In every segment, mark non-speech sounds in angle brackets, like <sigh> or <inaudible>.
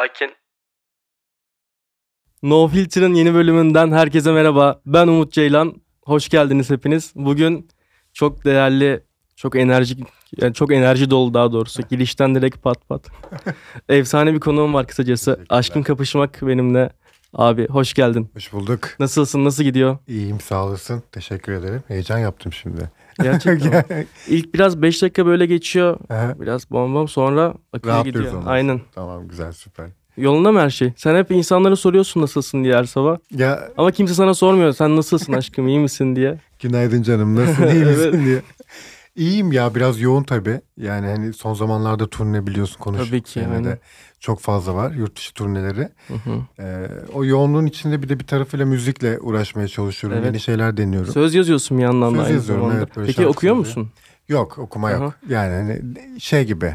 Sakin. No Filter'ın yeni bölümünden herkese merhaba. Ben Umut Ceylan. Hoş geldiniz hepiniz. Bugün çok değerli, çok enerjik, yani çok enerji dolu daha doğrusu. Girişten direkt pat pat. <laughs> Efsane bir konuğum var kısacası. Aşkın kapışmak benimle. Abi hoş geldin. Hoş bulduk. Nasılsın? Nasıl gidiyor? İyiyim sağ olasın. Teşekkür ederim. Heyecan yaptım şimdi. Gerçekten. <laughs> İlk biraz 5 dakika böyle geçiyor. Aha, Biraz bom bom sonra akıyor gidiyor. ondan Aynen. tamam güzel süper. Yolunda mı her şey? Sen hep insanlara soruyorsun nasılsın diye her sabah. Ya Ama kimse sana sormuyor. Sen nasılsın aşkım iyi misin diye. <laughs> günaydın canım nasılsın iyi <laughs> misin diye. İyiyim ya biraz yoğun tabii. Yani hani son zamanlarda turne biliyorsun konuştuk. Tabii ki, aynen. de çok fazla var yurt dışı turneleri. Hı hı. Ee, o yoğunluğun içinde bir de bir tarafıyla müzikle uğraşmaya çalışıyorum. Evet. Yeni şeyler deniyorum. Söz yazıyorsun bir yandan da Söz aynı yazıyorum, zamanda. evet, Peki okuyor sözleri. musun? Yok okuma yok. Yani hani şey gibi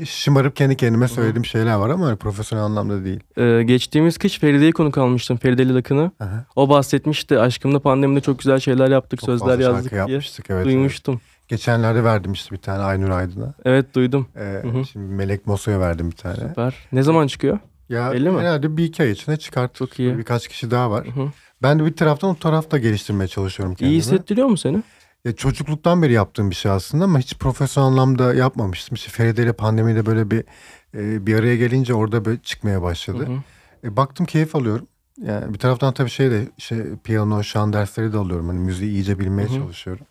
e, şımarıp kendi kendime söylediğim şeyler var ama öyle profesyonel anlamda değil. Ee, geçtiğimiz kış Feride'yi konuk almıştım. Feride Lilakın'ı. O bahsetmişti. Aşkımda pandemide çok güzel şeyler yaptık. Çok sözler yazdık diye. yapmıştık evet. evet. Geçenlerde verdim işte bir tane Aynur Aydın'a. Evet duydum. Ee. Şimdi Melek Moso'ya verdim bir tane. Süper. Ne zaman çıkıyor? Ya Belli mi? herhalde bir iki ay içinde çıkart. Çok iyi. Birkaç kişi daha var. Hı hı. Ben de bir taraftan o tarafta geliştirmeye çalışıyorum kendimi. İyi hissettiriyor mu seni? Ya çocukluktan beri yaptığım bir şey aslında ama hiç profesyonel anlamda yapmamıştım. İşte Feride ile pandemide böyle bir e, bir araya gelince orada böyle çıkmaya başladı. Hı hı. E, baktım keyif alıyorum. Yani bir taraftan tabii şey de şey piyano, şan dersleri de alıyorum. Hani müziği iyice bilmeye Hı hı. çalışıyorum.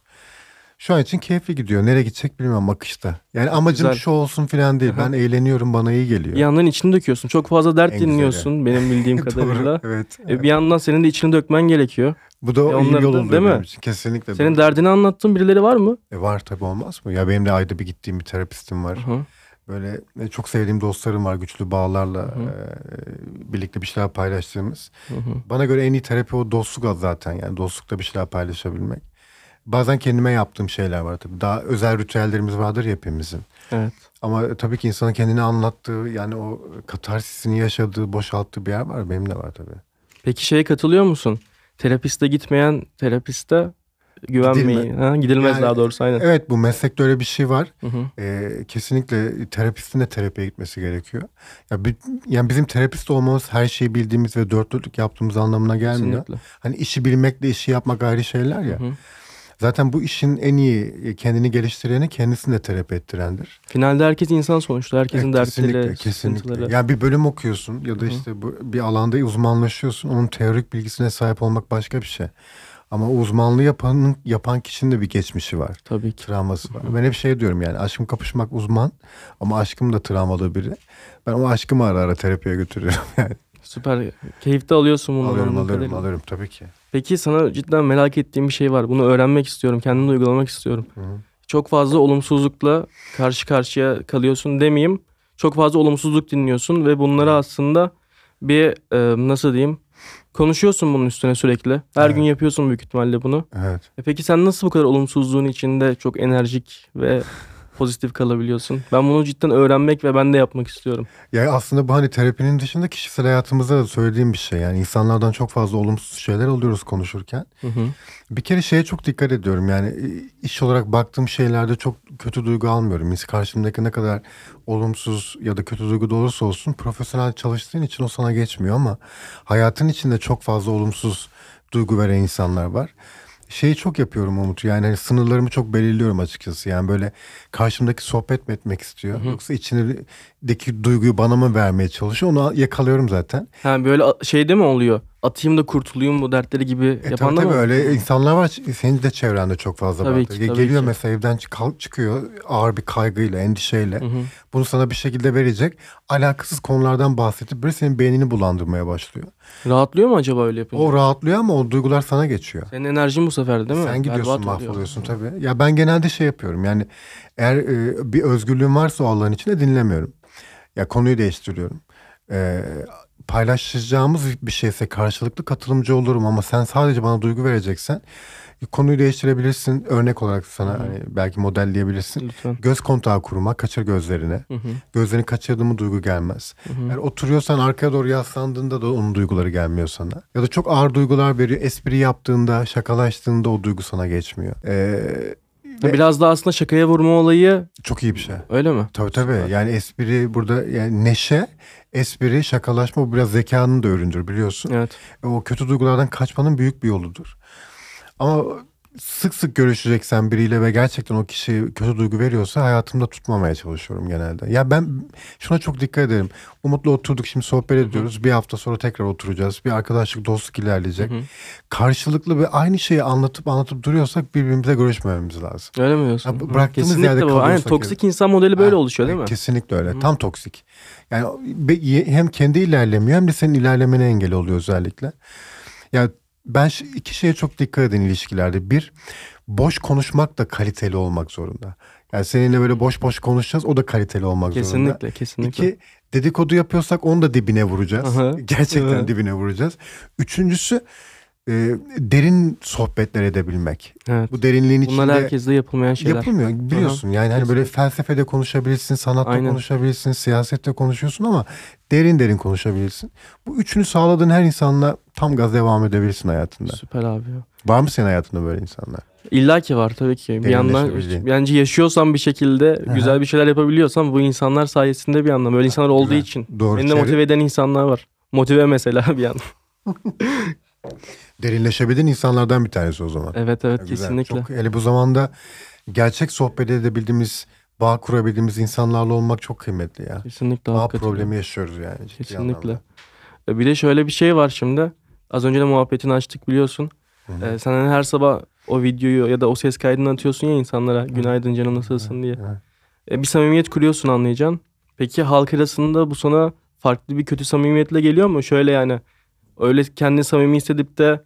Şu an için keyifli gidiyor. Nereye gidecek bilmiyorum akışta. Yani amacım Güzel. şu olsun falan değil. Hı. Ben eğleniyorum bana iyi geliyor. Bir yandan içini döküyorsun. Çok fazla dert En güzeli. dinliyorsun benim bildiğim <laughs> kadarıyla. evet. E, bir yandan senin de içini dökmen gerekiyor. Bu da E, iyi yol oluyor değil mi? için. Kesinlikle. Senin doğru. derdini anlattığın birileri var mı? E, var tabii olmaz mı? Ya benim de ayda bir gittiğim bir terapistim var. Hı. Böyle e, çok sevdiğim dostlarım var. Güçlü bağlarla Hı hı. e, birlikte bir şeyler paylaştığımız. Hı hı. Bana göre en iyi terapi o dostluk zaten. Yani dostlukta bir şeyler paylaşabilmek. Bazen kendime yaptığım şeyler var tabii. Daha özel ritüellerimiz vardır ya hepimizin. Evet. Ama tabii ki insanın kendini anlattığı yani o katarsisini yaşadığı, boşalttığı bir yer var. Benim de var tabii. Peki şeye katılıyor musun? Terapiste gitmeyen terapiste güvenmeyin. Gidilme. Ha, gidilmez Yani- daha doğrusu aynen. Evet bu meslekte öyle bir şey var. Hı hı. Ee, kesinlikle terapistin de terapiye gitmesi gerekiyor. Ya bi- yani bizim terapist olmamız her şeyi bildiğimiz ve dört dörtlük yaptığımız anlamına gelmiyor. Kesinlikle. Hani işi bilmekle işi yapmak ayrı şeyler ya. Hı hı. Zaten bu işin en iyi kendini geliştireni kendisini de terapi ettirendir. Finalde herkes insan sonuçta. Herkesin Evet, dertleri, kesinlikle, kesinlikle. sıkıntıları. Yani bir bölüm okuyorsun ya da işte bu, bir alanda uzmanlaşıyorsun. Onun teorik bilgisine sahip olmak başka bir şey. Ama uzmanlığı yapanın yapan kişinin de bir geçmişi var. Tabii ki. Travması var. Ben hep şey diyorum yani aşkım kapışmak uzman ama aşkım da travmalı biri. Ben o aşkımı ara ara terapiye götürüyorum. <laughs> Yani. Süper. Keyif de alıyorsun bundan. alıyorum alıyorum kadarıyla. alıyorum tabii ki. Peki sana cidden merak ettiğim bir şey var. Bunu öğrenmek istiyorum. Kendimde uygulamak istiyorum. Hı hı. Çok fazla olumsuzlukla karşı karşıya kalıyorsun demeyeyim. Çok fazla olumsuzluk dinliyorsun ve bunları aslında bir e, nasıl diyeyim konuşuyorsun bunun üstüne sürekli. Her Evet. gün yapıyorsun büyük ihtimalle bunu. Evet. E peki sen nasıl bu kadar olumsuzluğun içinde çok enerjik ve pozitif kalabiliyorsun? Ben bunu cidden öğrenmek ve ben de yapmak istiyorum. Ya aslında bu hani terapinin dışında kişisel hayatımızda da söylediğim bir şey. Yani insanlardan çok fazla olumsuz şeyler alıyoruz konuşurken. Hı hı. Bir kere şeye çok dikkat ediyorum. Yani e, iş olarak baktığım şeylerde çok kötü duygu almıyorum. Biz karşımdaki ne kadar olumsuz ya da kötü duygu da olursa olsun profesyonel çalıştığın için o sana geçmiyor ama hayatın içinde çok fazla olumsuz duygu veren insanlar var. Şeyi çok yapıyorum Umut. Yani hani sınırlarımı çok belirliyorum açıkçası. Yani böyle karşımdaki sohbet mi etmek istiyor? Yoksa içindeki duyguyu bana mı vermeye çalışıyor? Onu yakalıyorum zaten. Ha böyle şeyde mi oluyor? Atayım da kurtulayım bu dertleri gibi E, yapan tabii da tabii mı? öyle insanlar var. Senin de çevrende çok fazla Tabii vardır. ki, tabii Geliyor ki. mesela evden çık- çıkıyor ağır bir kaygıyla, endişeyle. Hı hı. Bunu sana bir şekilde verecek. Alakasız konulardan bahsedip böyle senin beynini bulandırmaya başlıyor. Rahatlıyor mu acaba öyle yapınca? O rahatlıyor ama o duygular sana geçiyor. Senin enerjin bu sefer değil mi? Sen gidiyorsun Berbat oluyor. mahvoluyorsun tabii. Ya ben genelde şey yapıyorum. Yani eğer e, bir özgürlüğüm varsa o Allah'ın içinde dinlemiyorum. Ya konuyu değiştiriyorum. E, paylaşacağımız bir şeyse karşılıklı katılımcı olurum ama sen sadece bana duygu vereceksen konuyu değiştirebilirsin. Örnek olarak sana hani belki modelleyebilirsin. Lütfen. Göz kontağı kurma, kaçır gözlerine. Hı hı. Gözlerini kaçırdığımı duygu gelmez. Hı hı. Eğer oturuyorsan arkaya doğru yaslandığında da onun duyguları gelmiyor sana. Ya da çok ağır duygular veriyor. Espri yaptığında, şakalaştığında o duygu sana geçmiyor. Ee, Ve Biraz da aslında şakaya vurma olayı çok iyi bir şey. öyle mi? Tabii tabii. Yani espri burada yani neşe, espri, şakalaşma bu biraz zekanın da üründür biliyorsun. Evet. O kötü duygulardan kaçmanın büyük bir yoludur. Ama sık sık görüşeceksen biriyle ve gerçekten o kişi kötü duygu veriyorsa hayatımda tutmamaya çalışıyorum genelde. Ya ben şuna çok dikkat ederim. Umut'la oturduk şimdi sohbet ediyoruz. Bir hafta sonra tekrar oturacağız. Bir arkadaşlık, dostluk ilerleyecek. Hı hı. Karşılıklı ve aynı şeyi anlatıp anlatıp duruyorsak birbirimize görüşmememiz lazım. Öyle mi diyorsun? Hı. bıraktığımız Kesinlikle yerde bu. Aynen kalıyorsak toksik insan modeli böyle Ha, oluşuyor değil mi? Kesinlikle öyle. Tam toksik. Yani hem kendi ilerlemiyor hem de senin ilerlemene engel oluyor özellikle. Yani ben iki şeye çok dikkat edin ilişkilerde. Bir, boş konuşmak da kaliteli olmak zorunda. Yani seninle böyle boş boş konuşacağız o da kaliteli olmak zorunda. Kesinlikle, kesinlikle. İki, dedikodu yapıyorsak onu da dibine vuracağız. Aha, <laughs> Gerçekten evet. dibine vuracağız. Üçüncüsü e, derin sohbetler edebilmek. Evet. Bu derinliğin içinde... Bunlar herkeste yapılmayan şeyler. Yapılmıyor biliyorsun yani hani böyle felsefede konuşabilirsin, sanatta Aynen. konuşabilirsin, siyasette konuşuyorsun ama derin derin konuşabilirsin. Bu üçünü sağladığın her insanla tam gaz devam edebilirsin hayatında. Süper abi ya. Var mı senin hayatında böyle insanlar? İlla ki var tabii ki. Bir yandan bence yaşıyorsan bir şekilde güzel bir şeyler yapabiliyorsan bu insanlar sayesinde bir yandan. Böyle insanlar olduğu Güzel. için. Doğru. Beni de motive eden insanlar var. Motive mesela bir yandan. <laughs> Derinleşebildiğin insanlardan bir tanesi o zaman. Evet evet Güzel. kesinlikle. Çok, hele bu zamanda gerçek sohbet edebildiğimiz, bağ kurabildiğimiz insanlarla olmak çok kıymetli ya. Kesinlikle Bağ hakikaten. problemi yaşıyoruz yani. Kesinlikle. anlamda. E, Bir de şöyle bir şey var şimdi. Az önce de muhabbetini açtık biliyorsun. Hı hı. Ee, sen hani her sabah o videoyu ya da o ses kaydını atıyorsun ya insanlara. Günaydın canım nasılsın diye. Evet. E, bir samimiyet kuruyorsun anlayacaksın. Peki halk arasında bu sana farklı bir kötü samimiyetle geliyor mu? Şöyle yani öyle kendini samimi hissedip de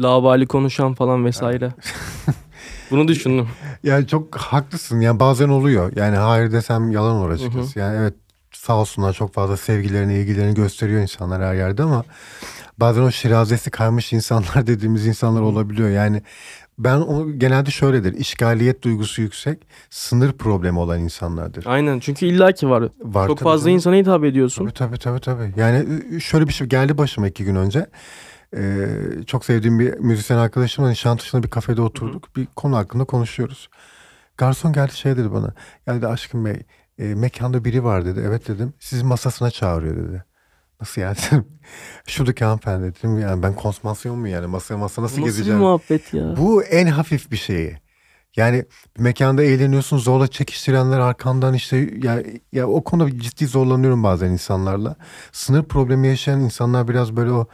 labali konuşan falan vesaire. <laughs> Bunu düşündüm. Yani çok haklısın. Yani bazen oluyor. Yani hayır desem yalan olur açıkçası. Yani evet sağ olsunlar çok fazla sevgilerini, ilgilerini gösteriyor insanlar her yerde ama bazen o şirazesi kaymış insanlar <laughs> dediğimiz insanlar olabiliyor. Yani ben onu genelde şöyledir. İşgaliyet duygusu yüksek, sınır problemi olan insanlardır. Aynen çünkü illaki var. Var Çok fazla canım. insana hitap ediyorsun. Tabii tabii tabii tabii. Yani şöyle bir şey geldi başıma iki gün önce. Ee, çok sevdiğim bir müzisyen arkadaşımla Nişantaşı'nda bir kafede oturduk. Bir konu hakkında konuşuyoruz. Garson geldi şey dedi bana. Ya dedi aşkım bey e, mekanda biri var dedi. Evet dedim. Sizi masasına çağırıyor dedi. Nasıl yani? <laughs> Şuradaki hanımefendi dedim. Yani ben konsumasyon mu yani? Masaya masa nasıl nasıl gezeceğim? muhabbet ya? Bu en hafif bir şeyi. Yani bir mekanda eğleniyorsun zorla çekiştirenler arkandan işte ya, ya o konuda ciddi zorlanıyorum bazen insanlarla. Sınır problemi yaşayan insanlar biraz böyle o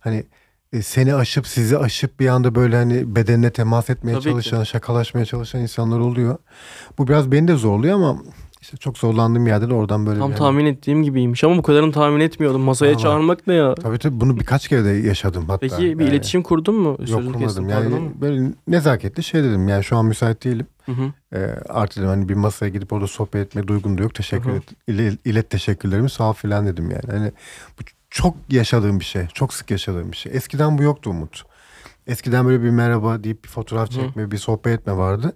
hani e, seni aşıp sizi aşıp bir anda böyle hani bedenine temas etmeye Tabii ki. çalışan, şakalaşmaya çalışan insanlar oluyor. Bu biraz beni de zorluyor ama işte çok zorlandığım yerde de oradan böyle Tam bir- tahmin ettiğim gibiymiş ama bu kadarını tahmin etmiyordum. Masaya var. çağırmak ne ya? Tabii tabii bunu birkaç kere de yaşadım hatta. Peki bir Yani. iletişim kurdun mu? Yok Sözünü kestim, kurmadım. pardon Yani ama. böyle nezaketli şey dedim. Yani şu an müsait değilim. Hı hı. E, artı dedim hani bir masaya gidip orada sohbet etme duygum da yok. Teşekkür Hı hı. et, ile- ilet teşekkürlerimi sağ ol filan dedim yani. Hani bu çok yaşadığım bir şey. Çok sık yaşadığım bir şey. Eskiden bu yoktu Umut. Eskiden böyle bir merhaba deyip bir fotoğraf Hı. çekme, bir sohbet etme vardı.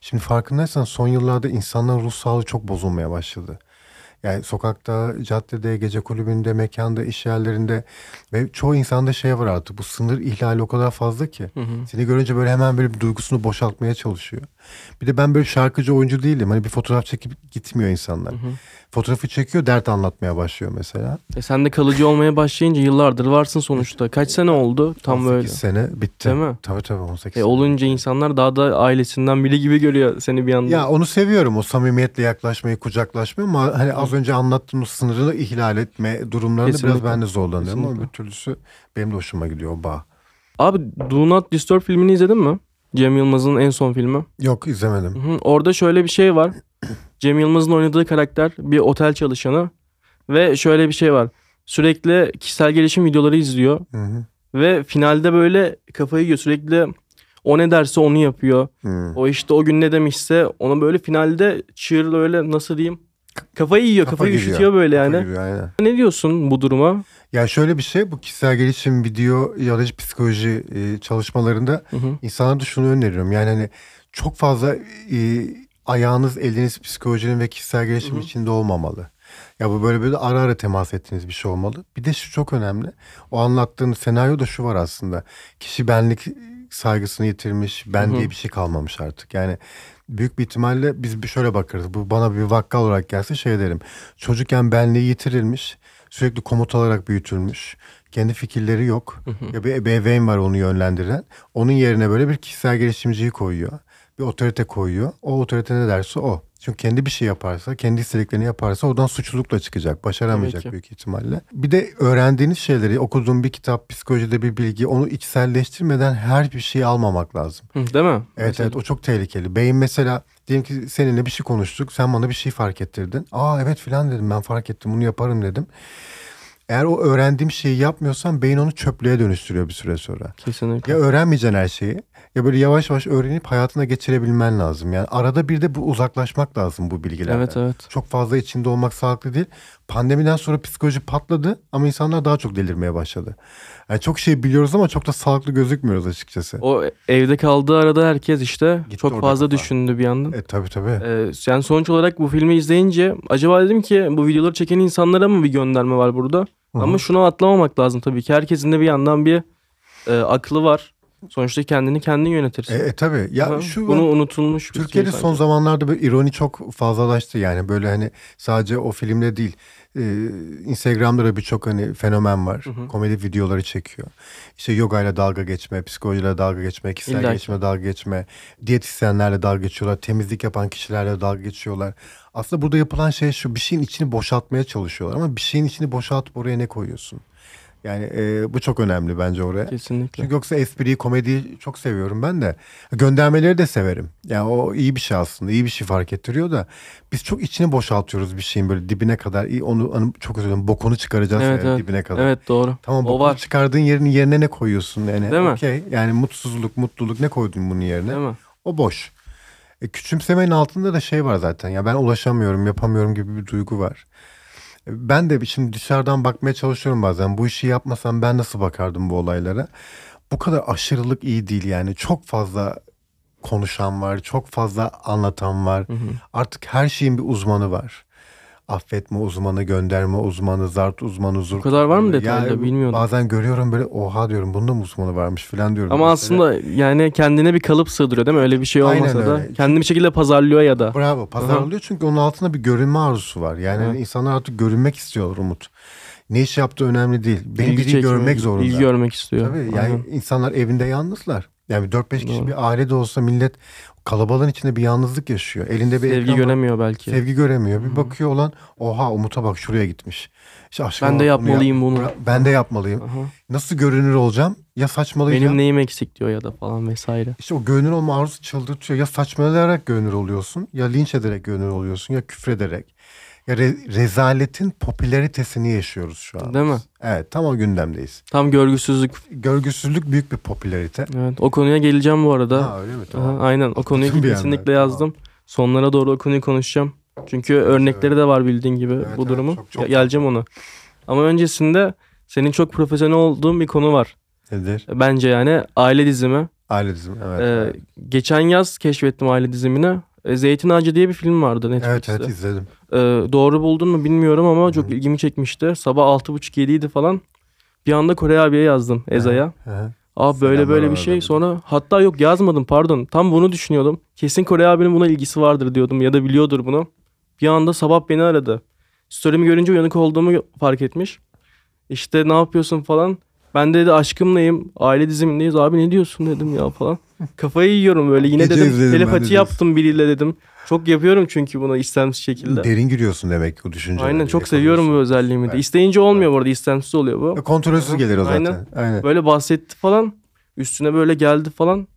Şimdi farkındaysan son yıllarda insanların ruh sağlığı çok bozulmaya başladı. Yani sokakta, caddede, gece kulübünde, mekanda, iş yerlerinde ve çoğu insanda şey var artık. Bu sınır ihlali o kadar fazla ki. Hı hı. Seni görünce böyle hemen böyle bir duygusunu boşaltmaya çalışıyor. Bir de ben böyle şarkıcı oyuncu değilim. Hani bir fotoğraf çekip gitmiyor insanlar. Hı hı. Fotoğrafı çekiyor dert anlatmaya başlıyor mesela. E sen de kalıcı olmaya başlayınca yıllardır varsın sonuçta. Kaç sene oldu tam 18 böyle. sene bitti. Değil mi? Tabii tabii 18 E sene. olunca insanlar daha da ailesinden biri gibi görüyor seni bir anda. Ya onu seviyorum o samimiyetle yaklaşmayı, kucaklaşmayı ama hani az önce anlattığım sınırını ihlal etme durumlarında Kesinlikle. biraz ben de zorlanıyorum ama Kesinlikle. bir türlüsü benim de hoşuma gidiyor o bağ. Abi Do Not Disturb filmini izledin mi? Cem Yılmaz'ın en son filmi. Yok izlemedim. Hı hı. Orada şöyle bir şey var. Cem Yılmaz'ın oynadığı karakter bir otel çalışanı ve şöyle bir şey var. Sürekli kişisel gelişim videoları izliyor Hı hı. ve finalde böyle kafayı yiyor. Sürekli o ne derse onu yapıyor. Hı. O işte o gün ne demişse onu böyle finalde çığır öyle nasıl diyeyim kafayı yiyor, Kafa kafayı giriyor. üşütüyor böyle yani. aynen. Ne diyorsun bu duruma? Ya şöyle bir şey bu kişisel gelişim video ya da psikoloji e, çalışmalarında Hı hı. insanlara da şunu öneriyorum. Yani hani çok fazla e, ayağınız eliniz psikolojinin ve kişisel gelişim Hı hı. içinde olmamalı. Ya bu böyle böyle ara ara temas ettiğiniz bir şey olmalı. Bir de şu çok önemli. O anlattığın senaryoda şu var aslında. Kişi benlik saygısını yitirmiş. Ben Hı hı. diye bir şey kalmamış artık. Yani büyük bir ihtimalle biz bir şöyle bakarız. Bu bana bir vakka olarak gelse şey derim. Çocukken benliği yitirilmiş. Sürekli komut alarak büyütülmüş. Kendi fikirleri yok. Ya bir ebeveyn var onu yönlendiren. Onun yerine böyle bir kişisel gelişimciyi koyuyor. Bir otorite koyuyor. O otorite ne derse o. Çünkü kendi bir şey yaparsa, kendi istediklerini yaparsa oradan suçlulukla çıkacak. Başaramayacak büyük ihtimalle. Bir de öğrendiğiniz şeyleri, okuduğun bir kitap, psikolojide bir bilgi, onu içselleştirmeden her bir şeyi almamak lazım. Hı, değil mi? Evet Mesela- evet o çok tehlikeli. Beyin mesela diyelim ki seninle bir şey konuştuk. Sen bana bir şey fark ettirdin. Aa evet filan dedim ben fark ettim bunu yaparım dedim. Eğer o öğrendiğim şeyi yapmıyorsan beyin onu çöplüğe dönüştürüyor bir süre sonra. Kesinlikle. Ya öğrenmeyeceksin her şeyi ya böyle yavaş yavaş öğrenip hayatına geçirebilmen lazım. Yani arada bir de bu uzaklaşmak lazım bu bilgilerden. Evet evet. Çok fazla içinde olmak sağlıklı değil. Pandemiden sonra psikoloji patladı ama insanlar daha çok delirmeye başladı. Yani çok şey biliyoruz ama çok da sağlıklı gözükmüyoruz açıkçası. O evde kaldığı arada herkes işte Gitti çok fazla kafa. düşündü bir yandan. E tabii tabii. Ee, yani sonuç olarak bu filmi izleyince acaba dedim ki bu videoları çeken insanlara mı bir gönderme var burada? Hı hı. Ama şunu atlamamak lazım tabii ki. Herkesin de bir yandan bir e, aklı var. Sonuçta kendini kendin yönetirsin. E, e tabii. Ya Aha, şu Bunu unutulmuş bir Türkiye'de şey son zamanlarda böyle ironi çok fazlalaştı yani böyle hani sadece o filmde değil. Ee, Instagram'da da birçok hani fenomen var. Hı hı. Komedi videoları çekiyor. İşte yoga ile dalga geçme, psikolojiyle dalga geçme, kişisel İlla gelişime dalga geçme, diyetisyenlerle dalga geçiyorlar, temizlik yapan kişilerle dalga geçiyorlar. Aslında burada yapılan şey şu bir şeyin içini boşaltmaya çalışıyorlar ama bir şeyin içini boşaltıp oraya ne koyuyorsun? Yani e, bu çok önemli bence oraya. Kesinlikle. Çünkü yoksa espriyi, komediyi çok seviyorum ben de. Göndermeleri de severim. Yani o iyi bir şey aslında. iyi bir şey fark ettiriyor da biz çok içini boşaltıyoruz bir şeyin böyle dibine kadar. Onu, onu çok özür dilerim. Bokunu çıkaracağız Evet, yani evet. dibine kadar. Evet doğru. Tamam o bokunu var. çıkardığın yerin yerine ne koyuyorsun yani? Değil mi? Okey. Yani mutsuzluk, mutluluk ne koydun bunun yerine? Değil mi? O boş. E, küçümsemenin altında da şey var zaten. Ya ben ulaşamıyorum, yapamıyorum gibi bir duygu var. Ben de şimdi dışarıdan bakmaya çalışıyorum bazen. Bu işi yapmasam ben nasıl bakardım bu olaylara? Bu kadar aşırılık iyi değil yani. Çok fazla konuşan var, çok fazla anlatan var. Hı hı. Artık her şeyin bir uzmanı var. Affetme uzmanı, gönderme uzmanı, zart uzmanı, zurt kadar var mı detaylı? Ya, Bilmiyordum. Bazen görüyorum böyle oha diyorum bunda mı uzmanı varmış falan diyorum. Ama mesela. aslında yani kendine bir kalıp sığdırıyor değil mi? Öyle bir şey Aynen olmasa da. öyle. Kendini bir şekilde pazarlıyor ya da. Bravo pazarlıyor çünkü onun altında bir görünme arzusu var. Yani Evet. insanlar artık görünmek istiyorlar Umut. Ne iş yaptığı önemli değil. Beni İlgi biri görmek zorunda. İlgi görmek istiyor. Tabii yani Aynen. insanlar evinde yalnızlar. Yani 4-5 kişi Doğru. bir aile de olsa millet kalabalığın içinde bir yalnızlık yaşıyor. Elinde bir Sevgi ekran var. göremiyor belki. Sevgi göremiyor. Bir Hı. bakıyor olan oha Umut'a bak şuraya gitmiş. İşte Ben de bak bunu yapmalıyım yap- bunu. Ben de yapmalıyım. Aha. Nasıl görünür olacağım? Ya saçmalayacağım. Benim neyim eksik diyor ya da falan vesaire. İşte o görünür olma arzusu çıldırtıyor. Ya saçmalayarak görünür oluyorsun, ya linç ederek görünür oluyorsun, ya küfrederek. Ya re- rezaletin popülaritesini yaşıyoruz şu an. Değil mi? Evet, tam o gündemdeyiz. Tam görgüsüzlük. Görgüsüzlük büyük bir popülarite. Evet. O konuya geleceğim bu arada. Ha öyle mi? Tamam. Aha, aynen o konuyu Atladım bir kesinlikle yazdım. Sonlara doğru o konuyu konuşacağım. Çünkü örnekleri de var bildiğin gibi Evet, bu evet, durumun. çok, çok geleceğim ona. Ama öncesinde senin çok profesyonel olduğun bir konu var. Nedir? Bence yani aile dizimi. Aile dizimi. Evet. Ee, evet. geçen yaz keşfettim aile dizimini. Ee, Zeytin Ağacı diye bir film vardı Evet Netflix'te. evet izledim. Ee, doğru buldun mu bilmiyorum ama çok Hı. ilgimi çekmişti. Sabah 6.30-7'ydi falan. Bir anda Kore abiye yazdım Eza'ya. Aa böyle Selamlar böyle bir şey. Sonra hatta yok yazmadım pardon. Tam bunu düşünüyordum. Kesin Kore abinin buna ilgisi vardır diyordum ya da biliyordur bunu. Bir anda sabah beni aradı. Story'mi görünce uyanık olduğumu fark etmiş. İşte ne yapıyorsun falan. Ben de dedi aşkımlayım. Aile dizimindeyiz. Abi ne diyorsun dedim ya falan. Kafayı yiyorum böyle. Yine Gece dedim izledim ben de telepati yaptım biriyle dedim. Çok yapıyorum çünkü bunu istemsiz şekilde. Derin giriyorsun demek o düşüncelere. Aynen çok seviyorum bu özelliğimi de. Evet. İsteyince olmuyor bu arada istemsiz oluyor bu. Ya, Kontrolsüz gelir o zaten. Aynen. Aynen. Böyle bahsetti falan. Üstüne böyle geldi falan.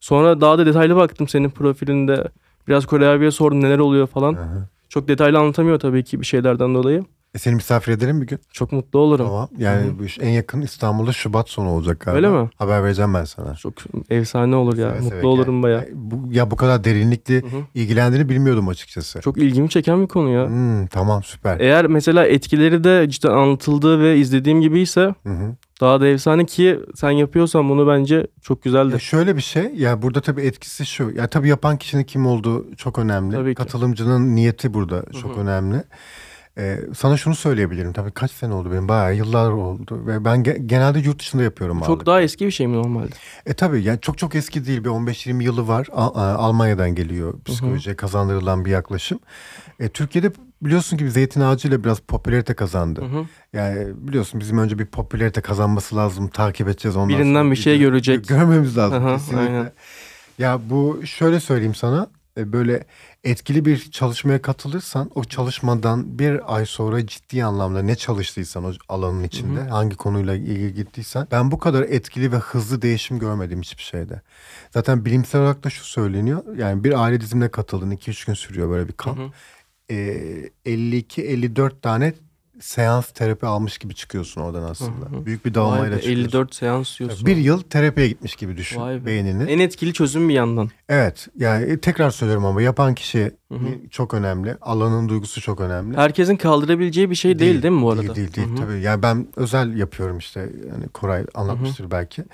Sonra daha da detaylı baktım senin profilinde. Biraz Kore abiye sordum neler oluyor falan. Hı hı. Çok detaylı anlatamıyor tabii ki bir şeylerden dolayı. E, seni misafir edelim bir gün. Çok mutlu olurum. Tamam. Yani Hı hı. bu iş en yakın İstanbul'da Şubat sonu olacak galiba. Öyle mi? Haber vereceğim ben sana. Çok efsane olur ya. Seve mutlu seve olurum gel. baya. Ya bu, ya bu kadar derinlikli Hı hı. ilgilendiğini bilmiyordum açıkçası. Çok ilgimi çeken bir konu ya. Hmm, tamam süper. Eğer mesela etkileri de cidden anlatıldığı ve izlediğim gibi ise Hı hı. daha da efsane ki sen yapıyorsan bunu bence çok Ya güzeldir. şöyle bir şey ya burada tabii etkisi şu. Ya tabii yapan kişinin kim olduğu çok önemli. Tabii ki. Katılımcının niyeti burada çok hı. önemli. Ee, sana şunu söyleyebilirim. Tabii kaç sene oldu benim bayağı yıllar oldu ve ben ge- genelde yurt dışında yapıyorum. Çok ağırlık. daha eski bir şey mi normalde? E tabii yani çok çok eski değil bir 15-20 yılı var. A- a- Almanya'dan geliyor psikolojiye kazandırılan bir yaklaşım. E, Türkiye'de biliyorsun ki zeytin ağacıyla biraz popülarite kazandı. Hı hı. Yani biliyorsun bizim önce bir popülarite kazanması lazım. Takip edeceğiz ondan Birinden sonra bir şey görecek. Görmemiz lazım Aha, kesinlikle. aynen. Ya bu şöyle söyleyeyim sana. E, Böyle etkili bir çalışmaya katılırsan o çalışmadan bir ay sonra ciddi anlamda ne çalıştıysan o alanın içinde hangi konuyla ilgili gittiysen ben bu kadar etkili ve hızlı değişim görmedim hiçbir şeyde. Zaten bilimsel olarak da şu söyleniyor. Yani bir aile dizimine katıldın 2-3 gün sürüyor böyle bir kamp. E, 52-54 tane seans terapi almış gibi çıkıyorsun oradan aslında. Büyük bir Vay dağılmayla be, çıkıyorsun. 54 seans diyorsun. Bir yıl terapiye gitmiş gibi düşün Vay be. beynini. En etkili çözüm bir yandan. Evet yani e, tekrar söylüyorum ama yapan kişi çok önemli. Alanın duygusu çok önemli. Herkesin kaldırabileceği bir şey değil değil, mi bu arada? Değil değil, değil Hı hı. tabii. Yani ben özel yapıyorum işte yani Koray anlatmıştır belki.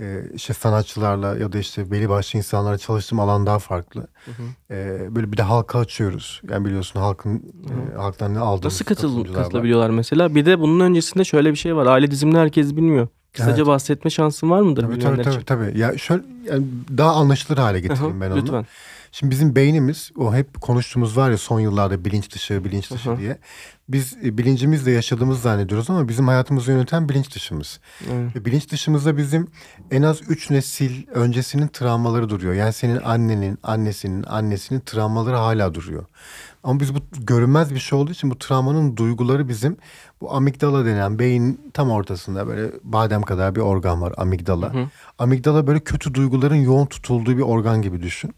Ee, işte sanatçılarla ya da işte belli başlı insanlarla çalıştığım alan daha farklı. Ee, böyle bir de halka açıyoruz. Yani biliyorsun halkın e, halktan ne aldığımız Nasıl katıl var. katılabiliyorlar mesela? Bir de bunun öncesinde şöyle bir şey var. Aile dizimini herkes bilmiyor. Kısaca Evet. bahsetme şansın var mıdır Tabii tabii tabii. tabii. Ya şöyle yani daha anlaşılır hale Hı hı, getireyim ben onu. Lütfen. Şimdi bizim beynimiz o hep konuştuğumuz var ya son yıllarda bilinç dışı bilinç dışı Hı hı. diye. Biz e, bilincimizle yaşadığımızı zannediyoruz ama bizim hayatımızı yöneten bilinç dışımız. Evet. Ve bilinç dışımızda bizim en az üç nesil öncesinin travmaları duruyor. Yani senin annenin, annesinin, annesinin travmaları hala duruyor. Ama biz bu görünmez bir şey olduğu için bu travmanın duyguları bizim bu amigdala denen beyin tam ortasında böyle badem kadar bir organ var amigdala. Amigdala böyle kötü duyguların yoğun tutulduğu bir organ gibi düşün.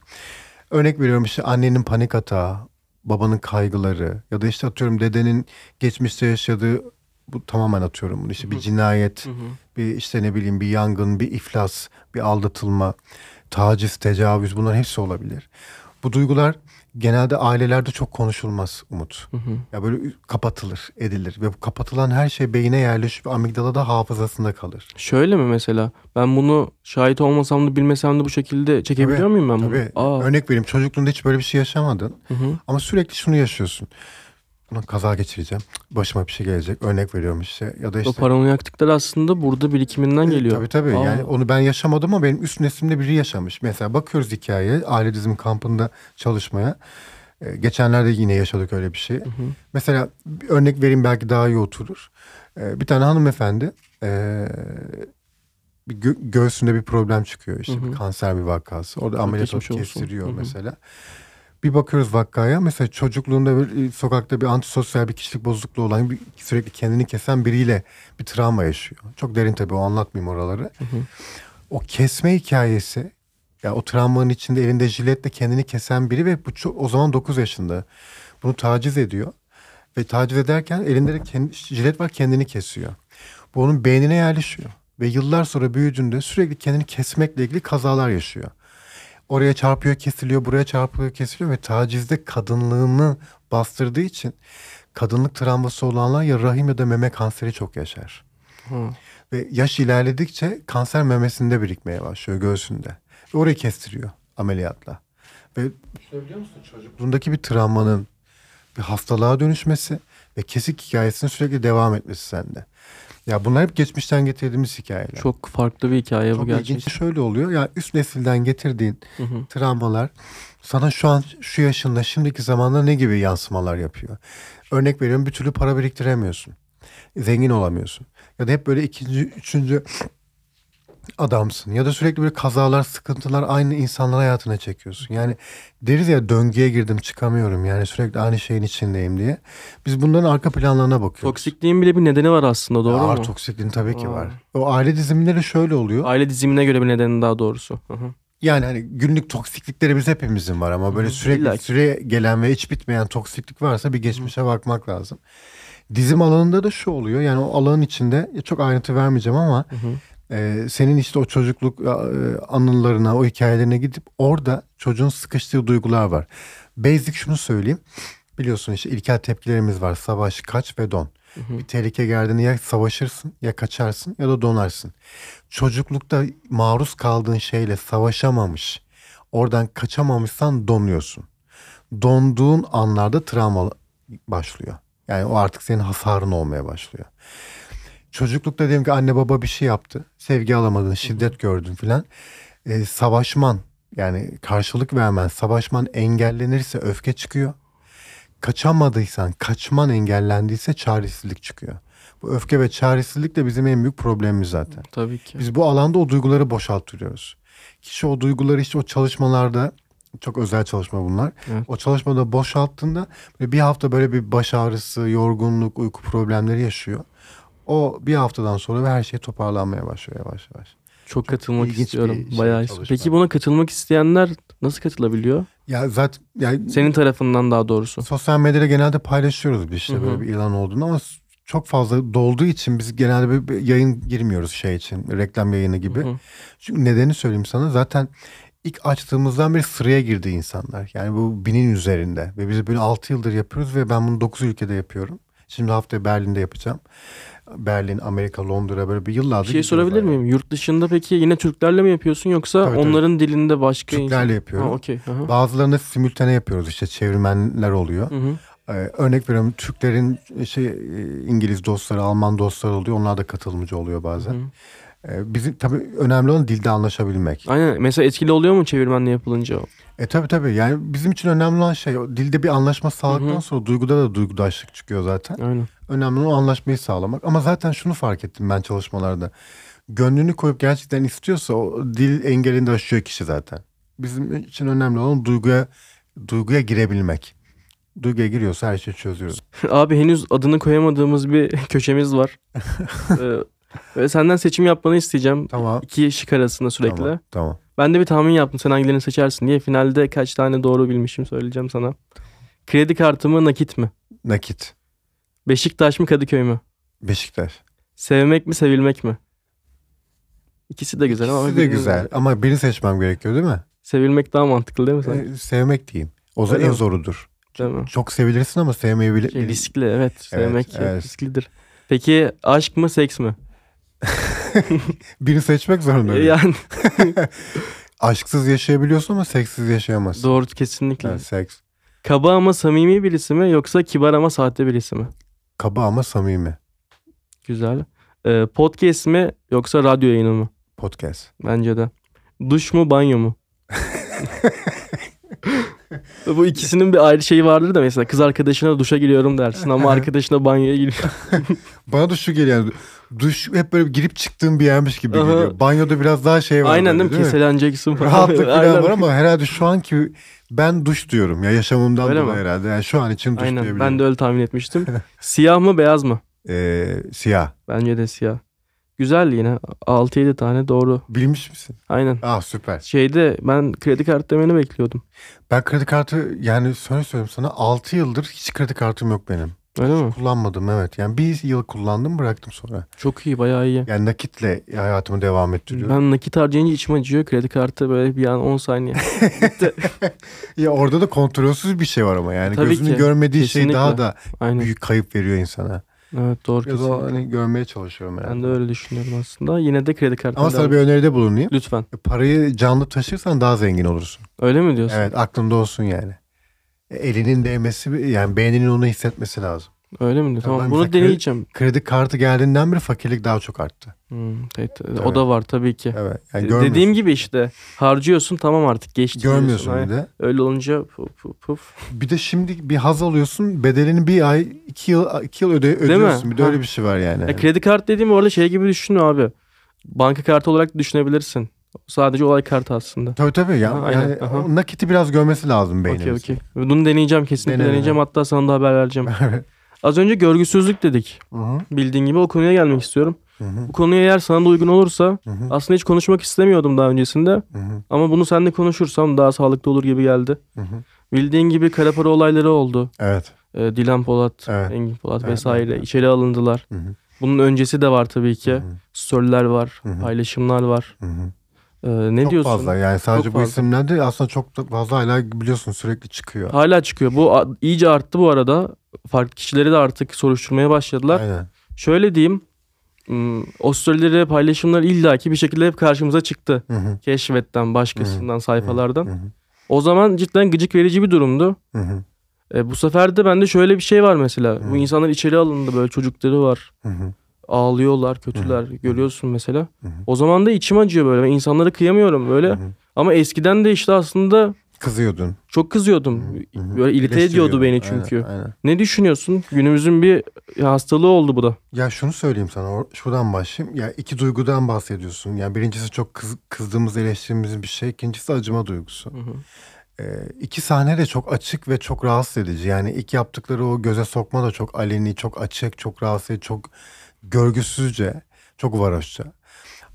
Örnek veriyorum işte annenin panik atağı, babanın kaygıları ya da işte atıyorum dedenin geçmişte yaşadığı bu tamamen atıyorum bunu işte bir cinayet, bir işte ne bileyim bir yangın, bir iflas, bir aldatılma, taciz, tecavüz bunların hepsi olabilir. Bu duygular genelde ailelerde çok konuşulmaz Umut. Ya böyle kapatılır, edilir ve bu kapatılan her şey beyine yerleşip amigdalada hafızasında kalır. Şöyle mi mesela? Ben bunu şahit olmasam da bilmesem de bu şekilde çekebiliyor Tabii, muyum ben bunu? Tabii. Aa. Örnek vereyim çocukluğunda hiç böyle bir şey yaşamadın. Hı hı. Ama sürekli şunu yaşıyorsun. Ulan kaza geçireceğim. Başıma bir şey gelecek. Örnek veriyorum işte. Ya da O işte. paranoyaklıklar aslında burada birikiminden geliyor. Tabii tabii. Aa. Yani onu ben yaşamadım ama benim üst neslimde biri yaşamış. Mesela bakıyoruz hikayeye. Aile dizim kampında çalışmaya. Ee, geçenlerde yine yaşadık öyle bir şey. Mesela bir örnek vereyim belki daha iyi oturur. Ee, bir tane hanımefendi ee, bir gö- göğsünde bir problem çıkıyor işte bir kanser bir vakası. Orada ameliyat kestiriyor Hı hı. Bir bakıyoruz vakaya mesela çocukluğunda bir, e, sokakta bir antisosyal bir kişilik bozukluğu olan bir, sürekli kendini kesen biriyle bir travma yaşıyor. Çok derin tabii o anlatmayayım oraları. O kesme hikayesi ya o travmanın içinde elinde jiletle kendini kesen biri ve bu çok, o zaman 9 yaşında. Bunu taciz ediyor. Ve taciz ederken elinde de kendi, jilet var kendini kesiyor. Bu onun beynine yerleşiyor. Ve yıllar sonra büyüdüğünde sürekli kendini kesmekle ilgili kazalar yaşıyor. Oraya çarpıyor kesiliyor, buraya çarpıyor kesiliyor ve tacizde kadınlığını bastırdığı için kadınlık travması olanlar ya rahim ya da meme kanseri çok yaşar. Hı. Ve yaş ilerledikçe kanser memesinde birikmeye başlıyor göğsünde. Ve orayı kestiriyor ameliyatla. Ve biliyor musun çocukluğundaki bir travmanın bir hastalığa dönüşmesi ve kesik hikayesinin sürekli devam etmesi sende. Ya bunlar hep geçmişten getirdiğimiz hikayeler. Çok farklı bir hikaye bu gerçekten. şöyle oluyor. Ya üst nesilden getirdiğin Hı hı. travmalar sana şu an şu yaşında şimdiki zamanda ne gibi yansımalar yapıyor? Örnek veriyorum bir türlü para biriktiremiyorsun. Zengin olamıyorsun. Ya da hep böyle ikinci, üçüncü adamsın. Ya da sürekli böyle kazalar, sıkıntılar aynı insanlar hayatına çekiyorsun. Yani deriz ya döngüye girdim çıkamıyorum. Yani sürekli aynı şeyin içindeyim diye. Biz bunların arka planlarına bakıyoruz. Toksikliğin bile bir nedeni var aslında doğru Ağır mu? toksikliğin tabii ki Aa. var. O aile dizimleri şöyle oluyor. Aile dizimine göre bir nedeni daha doğrusu. Hı hı. Yani hani günlük toksikliklerimiz hepimizin var ama böyle sürekli illa ki. süre gelen ve hiç bitmeyen toksiklik varsa bir geçmişe bakmak lazım. Dizim alanında da şu oluyor yani o alanın içinde çok ayrıntı vermeyeceğim ama e, senin işte o çocukluk e, anılarına o hikayelerine gidip orada çocuğun sıkıştığı duygular var. Basic şunu söyleyeyim biliyorsun işte ilkel tepkilerimiz var savaş kaç ve don. Bir tehlike geldiğinde ya savaşırsın ya kaçarsın ya da donarsın. Çocuklukta maruz kaldığın şeyle savaşamamış, oradan kaçamamışsan donuyorsun. Donduğun anlarda travma başlıyor. Yani o artık senin hasarın olmaya başlıyor. Çocuklukta diyelim ki anne baba bir şey yaptı. Sevgi alamadın, şiddet gördün filan. Ee, savaşman yani karşılık vermen, savaşman engellenirse öfke çıkıyor. Kaçamadıysan, kaçman engellendiyse çaresizlik çıkıyor. Bu öfke ve çaresizlik de bizim en büyük problemimiz zaten. Tabii ki. Biz bu alanda o duyguları boşaltıyoruz. Kişi o duyguları işte o çalışmalarda çok özel çalışma bunlar. Evet. O çalışmada boşalttığında bir hafta böyle bir baş ağrısı, yorgunluk, uyku problemleri yaşıyor. O bir haftadan sonra ve her şey toparlanmaya başlıyor yavaş yavaş. Çok, katılmak ilginç istiyorum. şey, Bayağı. çalışma. Peki buna katılmak isteyenler nasıl katılabiliyor? Ya zaten yani Senin tarafından daha doğrusu. sosyal medyada genelde paylaşıyoruz bir işte Hı hı. böyle bir ilan olduğunu ama çok fazla dolduğu için biz genelde bir- bir yayın girmiyoruz şey için reklam yayını gibi. Hı hı. Çünkü nedeni söyleyeyim sana zaten ilk açtığımızdan beri sıraya girdi insanlar. Yani bu binin üzerinde ve biz böyle 6 yıldır yapıyoruz ve ben bunu 9 ülkede yapıyorum. Şimdi haftaya Berlin'de yapacağım. Berlin, Amerika, Londra böyle bir yıllardır Bir şey sorabilir yani. miyim? Yurt dışında peki yine Türklerle mi yapıyorsun yoksa Tabii, tabii. onların dilinde başka Türklerle Ha, yapıyorum. okey. Aha. Bazılarını simültane yapıyoruz işte çevirmenler oluyor. Hı hı. Ee, örnek veriyorum Türklerin şey e, İngiliz dostları, Alman dostları oluyor. Onlar da katılımcı oluyor bazen. Hı. Ee, bizim tabii önemli olan dilde anlaşabilmek. Aynen. Mesela etkili oluyor mu çevirmenle yapılınca? E tabii tabii yani bizim için önemli olan şey dilde bir anlaşma sağladıktan Hı hı. sonra duyguda da duygudaşlık çıkıyor zaten. Aynen. Önemli olan anlaşmayı sağlamak. Ama zaten şunu fark ettim ben çalışmalarda. Gönlünü koyup gerçekten istiyorsa o dil engelini de aşıyor kişi zaten. Bizim için önemli olan duyguya duyguya girebilmek. Duyguya giriyorsa her şeyi çözüyoruz. <laughs> Abi henüz adını koyamadığımız bir köşemiz var. <laughs> ee, ve senden seçim yapmanı isteyeceğim. Tamam. İki şık arasında sürekli. Tamam. Tamam. Ben de bir tahmin yaptım sen hangilerini seçersin diye. Finalde kaç tane doğru bilmişim söyleyeceğim sana. Kredi kartı mı nakit mi? Nakit. Beşiktaş mı Kadıköy mü? Beşiktaş. Sevmek mi sevilmek mi? İkisi de güzel ama İkisi de güzel ama birini seçmem gerekiyor değil mi? Sevilmek daha mantıklı değil mi sen? Ee, sevmek diyeyim. O zaman en mi? zorudur. Değil mi? Çok sevilirsin ama sevmeyebilir. Şey, riskli evet. Sevmek evet. risklidir. Peki aşk mı seks mi? <laughs> Birini seçmek zorunda. mıyım? Yani <laughs> Aşksız yaşayabiliyorsun ama seksiz yaşayamazsın. doğru kesinlikle. Evet, seks. Kaba ama samimi birisi mi yoksa kibar ama sahte birisi mi? Kaba ama samimi. Güzel. Ee, podcast mi yoksa radyo yayını mı? Podcast. Bence de. Duş mu banyo mu? <laughs> Bu ikisinin bir ayrı şeyi vardır da mesela kız arkadaşına duşa giriyorum dersin ama <laughs> arkadaşına banyoya giriyor. Bana da şu geliyor. Duş hep böyle girip çıktığım bir yermiş gibi Aha. geliyor. Banyoda biraz daha şey var. Aynen böyle, değil mi? Keseleneceksin falan. Rahatlık <laughs> falan var ama herhalde şu anki ben duş diyorum ya yaşamımdan Öyle dolayı mi? herhalde. Yani şu an için duş Aynen diyebilirim. ben de öyle tahmin etmiştim. <laughs> Siyah mı beyaz mı? Ee, siyah. Bence de siyah. Güzel yine 6-7 tane doğru. Bilmiş misin? Aynen. Ah süper. Şeyde ben kredi kartı demeni bekliyordum. Ben kredi kartı yani söyle söyleyeyim sana 6 yıldır hiç kredi kartım yok benim. Öyle mi? Kullanmadım evet. Yani bir yıl kullandım bıraktım sonra. Çok iyi bayağı iyi. Yani nakitle hayatımı devam ettiriyorum. Ben nakit harcayınca içim acıyor. Kredi kartı böyle bir an 10 saniye. <laughs> <laughs> Ya orada da kontrolsüz bir şey var ama yani Tabii gözünün ki. görmediği şey Kesinlikle. daha da Aynen. büyük kayıp veriyor insana. Evet doğru Biraz kesinlikle. hani görmeye çalışıyorum yani. Ben de öyle düşünüyorum aslında. Yine de kredi kartı. Ama sana bir öneride bulunayım. Lütfen. Parayı canlı taşırsan daha zengin olursun. Öyle mi diyorsun? Evet aklında olsun yani. E, Elinin değmesi yani beyninin onu hissetmesi lazım. Öyle mi diyorsun? ben Tamam bunu kredi- deneyeceğim. Kredi kartı geldiğinden beri fakirlik daha çok arttı. Hmm, evet, Evet. O da var tabii ki. Evet. Yani E. Dediğim gibi işte harcıyorsun tamam artık geçti. görmüyorsun diyorsun. bir de. Öyle olunca puf puf puf. Bir de şimdi bir haz alıyorsun. Bedelini bir ay, iki yıl, iki yıl öde, ödüyorsun. Bir de Ha. öyle bir şey var yani. Ya kredi kart dediğim orada şey gibi düşünüyor abi. Banka kartı olarak düşünebilirsin. Sadece olay kartı aslında. Tabii tabii. Ya, Ha, yani aha. nakiti biraz görmesi lazım Okey beynimiz. okey. Bunu deneyeceğim kesinlikle Dene, deneyeceğim. dene. Hatta sana da haber vereceğim. <laughs> Evet. Az önce görgüsüzlük dedik. Hı hı, Bildiğin gibi o konuya gelmek istiyorum. hı hı, Bu konuya eğer sana da uygun olursa hı hı, aslında hiç konuşmak istemiyordum daha öncesinde. hı hı, Ama bunu seninle konuşursam daha sağlıklı olur gibi geldi. hı hı. Bildiğin gibi kara para olayları oldu. Evet. Ee, Dilan Polat, Evet. Engin Polat Evet, vesaire evet, içeri alındılar. Hı hı, Bunun öncesi de var tabii ki. hı hı, Storyler var, Hı hı. paylaşımlar var. hı hı. Ee, ne çok diyorsun? fazla yani sadece Çok bu fazla. isimler değil aslında çok fazla hala biliyorsun sürekli çıkıyor. Hala çıkıyor. Bu iyice arttı bu arada. Farklı kişileri de artık soruşturmaya başladılar. Aynen. Şöyle diyeyim. O storyleri, paylaşımlar illaki bir şekilde hep karşımıza çıktı. Hı hı, Keşfetten, başkasından, sayfalardan. hı hı, O zaman cidden gıcık verici bir durumdu. E, bu sefer de bende şöyle bir şey var mesela. Hı. Bu insanlar içeri alındı böyle çocukları var. Hı hı. Ağlıyorlar, kötüler. Görüyorsun mesela. Hı hı. O zaman da içim acıyor böyle. Ben insanları kıyamıyorum böyle. Hı hı. Ama eskiden de işte aslında Kızıyordun. çok kızıyordum. Hı hı. Böyle irite ediyordu beni çünkü. Aynen, aynen. Ne düşünüyorsun? Günümüzün bir hastalığı oldu bu da. Ya şunu söyleyeyim sana. Şuradan başlayayım. Ya iki duygudan bahsediyorsun. Yani birincisi çok kız, kızdığımız, eleştirdiğimiz bir şey. İkincisi acıma duygusu. Ee, iki sahne de çok açık ve çok rahatsız edici. Yani ilk yaptıkları o göze sokma da çok aleni, çok açık, çok rahatsız edici, çok görgüsüzce, çok varoşça.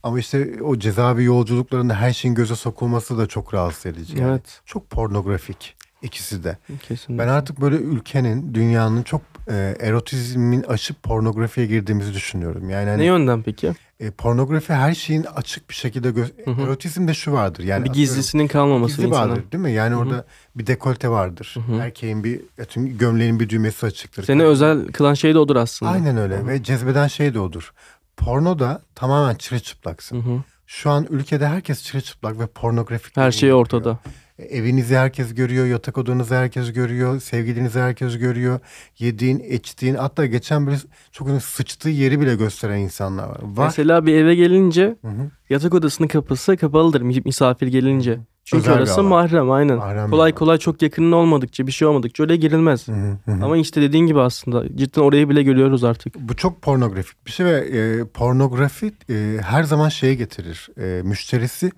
Ama işte o cezaevi yolculuklarında her şeyin göze sokulması da çok rahatsız edici. Yani Evet. Çok pornografik ikisi de. Kesinlikle. Ben artık böyle ülkenin, dünyanın çok e, erotizmin aşıp pornografiye girdiğimizi düşünüyorum. Yani hani, Ne yönden peki? e, pornografi her şeyin açık bir şekilde gö- erotizmde şu vardır. Yani bir atıyorum, gizlisinin kalmaması gizli insana. vardır değil mi? Yani orada bir dekolte vardır. Hı hı. Erkeğin bir tüm gömleğin bir düğmesi açıktır. Seni özel kılan şey de odur aslında. Aynen öyle ve cezbeden şey de odur. Porno da tamamen çırılçıplaksın. Hı hı. Şu an ülkede herkes çırılçıplak ve pornografik. Her şey yapıyor. ortada. E, Evinizi herkes görüyor, yatak odanızı herkes görüyor, sevgilinizi herkes görüyor. Yediğin, içtiğin hatta geçen bir çok uzun sıçtığı yeri bile gösteren insanlar var. Var. Mesela bir eve gelince Hı hı. yatak odasının kapısı kapalıdır mi- misafir gelince. Çünkü Özel orası mahrem aynen. Mahrem kolay kolay çok yakının olmadıkça bir şey olmadıkça öyle girilmez. Hı hı. Ama işte dediğin gibi aslında cidden orayı bile görüyoruz artık. Bu çok pornografik bir şey ve e, pornografi e, her zaman şeye getirir. E, müşterisi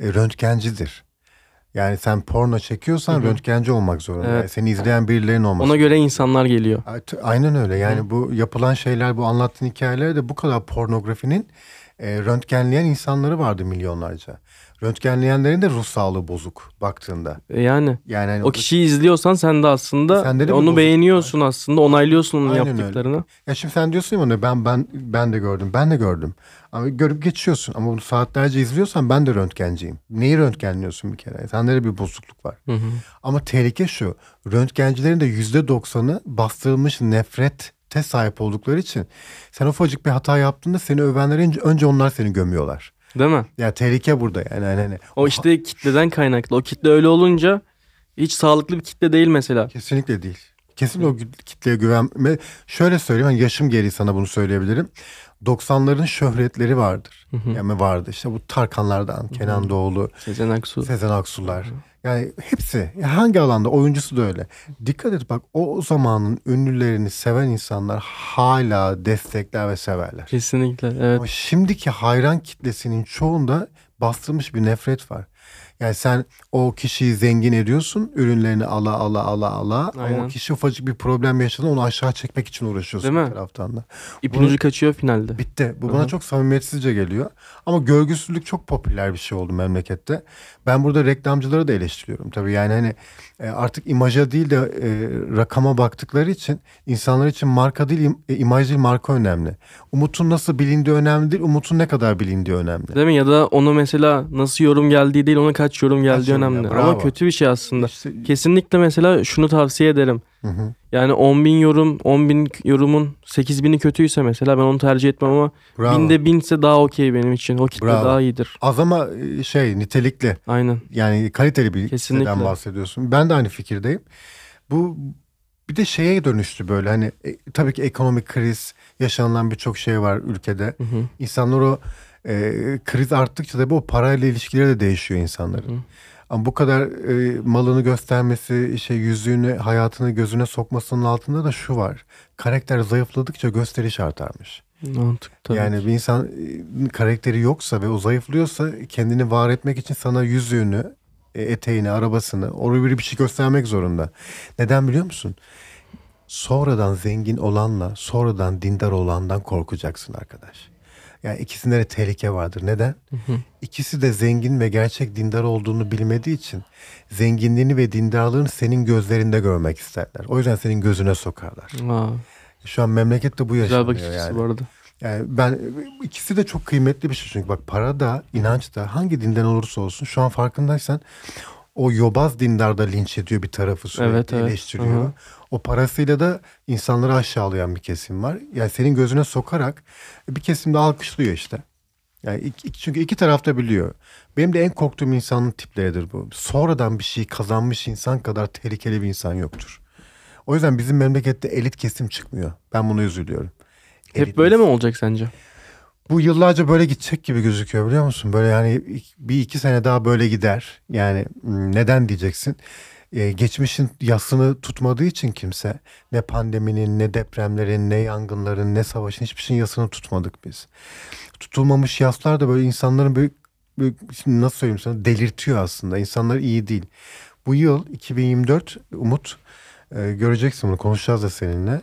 e, röntgencidir. Yani sen porno çekiyorsan Hı hı. röntgenci olmak zorunda. Evet. Yani seni izleyen birilerinin olması. Ona göre insanlar geliyor. Aynen öyle. Yani bu yapılan şeyler, bu anlattığın hikayeler de bu kadar pornografinin e, röntgenleyen insanları vardı milyonlarca. Röntgenleyenlerin de ruh sağlığı bozuk baktığında. E Yani Yani hani o kişiyi izliyorsan sen de aslında Sende de onu beğeniyorsun aslında, onaylıyorsun onun Aynen öyle. yaptıklarını. Ya şimdi sen diyorsun ya bana ben ben ben de gördüm. Ben de gördüm. Ama görüp geçiyorsun. Ama bunu saatlerce izliyorsan ben de röntgenciyim. Neyi röntgenliyorsun bir kere? Sende de bir bozukluk var. Hı hı. Ama tehlike şu. Röntgencilerin de yüzde doksanı bastırılmış nefrete sahip oldukları için sen ufacık bir hata yaptığında seni övenler önce onlar seni gömüyorlar. Değil mi? Ya tehlike burada yani. yani, hani O işte kitleden kaynaklı. O kitle öyle olunca hiç sağlıklı bir kitle değil mesela. Kesinlikle değil. Kesinlikle o kitleye güvenme. Şöyle söyleyeyim hani yaşım gereği sana bunu söyleyebilirim. 90'ların şöhretleri vardır. Hı hı. Yani vardı işte bu Tarkanlardan, Kenan Doğulu, Sezen Aksu. Sezen Aksu'lar. Yani hepsi hangi alanda oyuncusu da öyle. Dikkat et bak o zamanın ünlülerini seven insanlar hala destekler ve severler. Kesinlikle evet. Ama şimdiki hayran kitlesinin çoğunda bastırmış bir nefret var. Yani sen o kişiyi zengin ediyorsun, ürünlerini ala ala ala ala. Ama Aynen. o kişi ufacık bir problem yaşadı, onu aşağı çekmek için uğraşıyorsun Değil bir mi? taraftan da. İpin Bunu- ucu kaçıyor finalde. Bitti. Bu bana çok samimiyetsizce geliyor. Ama görgüsüzlük çok popüler bir şey oldu memlekette. Ben burada reklamcıları da eleştiriyorum tabii. Yani hani artık imaja değil de e, rakama baktıkları için insanlar için marka değil, im- e, imaj değil marka önemli. Umut'un nasıl bilindiği önemli değil, Umut'un ne kadar bilindiği önemli. Değil mi? Ya da onu mesela nasıl yorum geldiği değil ona kaç yorum geldiği yorum önemli. ya. Ama kötü bir şey aslında. İşte- Kesinlikle mesela şunu tavsiye ederim. Hı hı. Yani 10 bin yorum, 10 bin yorumun 8 bini kötüyse mesela ben onu tercih etmem ama Bravo. binde binse daha okey benim için. O kitle Bravo. daha iyidir. Az ama e, şey nitelikli Aynen. yani kaliteli bir Kesinlikle. kitleden bahsediyorsun. Ben de aynı fikirdeyim. Bu bir de şeye dönüştü böyle hani e, tabii ki ekonomik kriz yaşanılan birçok şey var ülkede. Hı hı. İnsanlar o e, kriz arttıkça da bu parayla ilişkileri de değişiyor insanların. Hı. Ama bu kadar e, malını göstermesi, şey yüzüğünü, hayatını gözüne sokmasının altında da şu var. Karakter zayıfladıkça gösteriş artarmış. Mantık tabii. yani bir insan e, karakteri yoksa ve o zayıflıyorsa kendini var etmek için sana yüzüğünü, e, eteğini, arabasını, oraya bir bir şey göstermek zorunda. Neden biliyor musun? Sonradan zengin olanla sonradan dindar olandan korkacaksın arkadaş. Yani ikisinde de tehlike vardır. Neden? Hı hı. İkisi de zengin ve gerçek dindar olduğunu bilmediği için zenginliğini ve dindarlığını senin gözlerinde görmek isterler. O yüzden senin gözüne sokarlar. Aa, Şu an memlekette bu güzel yaşanıyor bakış açısı yani. bu arada. Yani ben ikisi de çok kıymetli bir şey çünkü bak para da inanç da hangi dinden olursa olsun şu an farkındaysan o yobaz dindar da linç ediyor bir tarafı sürekli Evet, evet. eleştiriyor. Hı hı. O parasıyla da insanları aşağılayan bir kesim var. Yani senin gözüne sokarak bir kesim de alkışlıyor işte. Yani iki, çünkü iki tarafta biliyor. Benim de en korktuğum insanın tipleridir bu. Sonradan bir şey kazanmış insan kadar tehlikeli bir insan yoktur. O yüzden bizim memlekette elit kesim çıkmıyor. Ben buna üzülüyorum. Hep Elit böyle mi olacak sence? Bu yıllarca böyle gidecek gibi gözüküyor biliyor musun? Böyle yani bir iki sene daha böyle gider. Yani hmm, neden diyeceksin? Ee, geçmişin yasını tutmadığı için kimse ne pandeminin ne depremlerin ne yangınların ne savaşın hiçbir şeyin yasını tutmadık biz. Tutulmamış yaslar da böyle insanların böyle, böyle şimdi nasıl söyleyeyim sana delirtiyor aslında. İnsanlar iyi değil. Bu yıl 2024 Umut e, göreceksin bunu konuşacağız da seninle.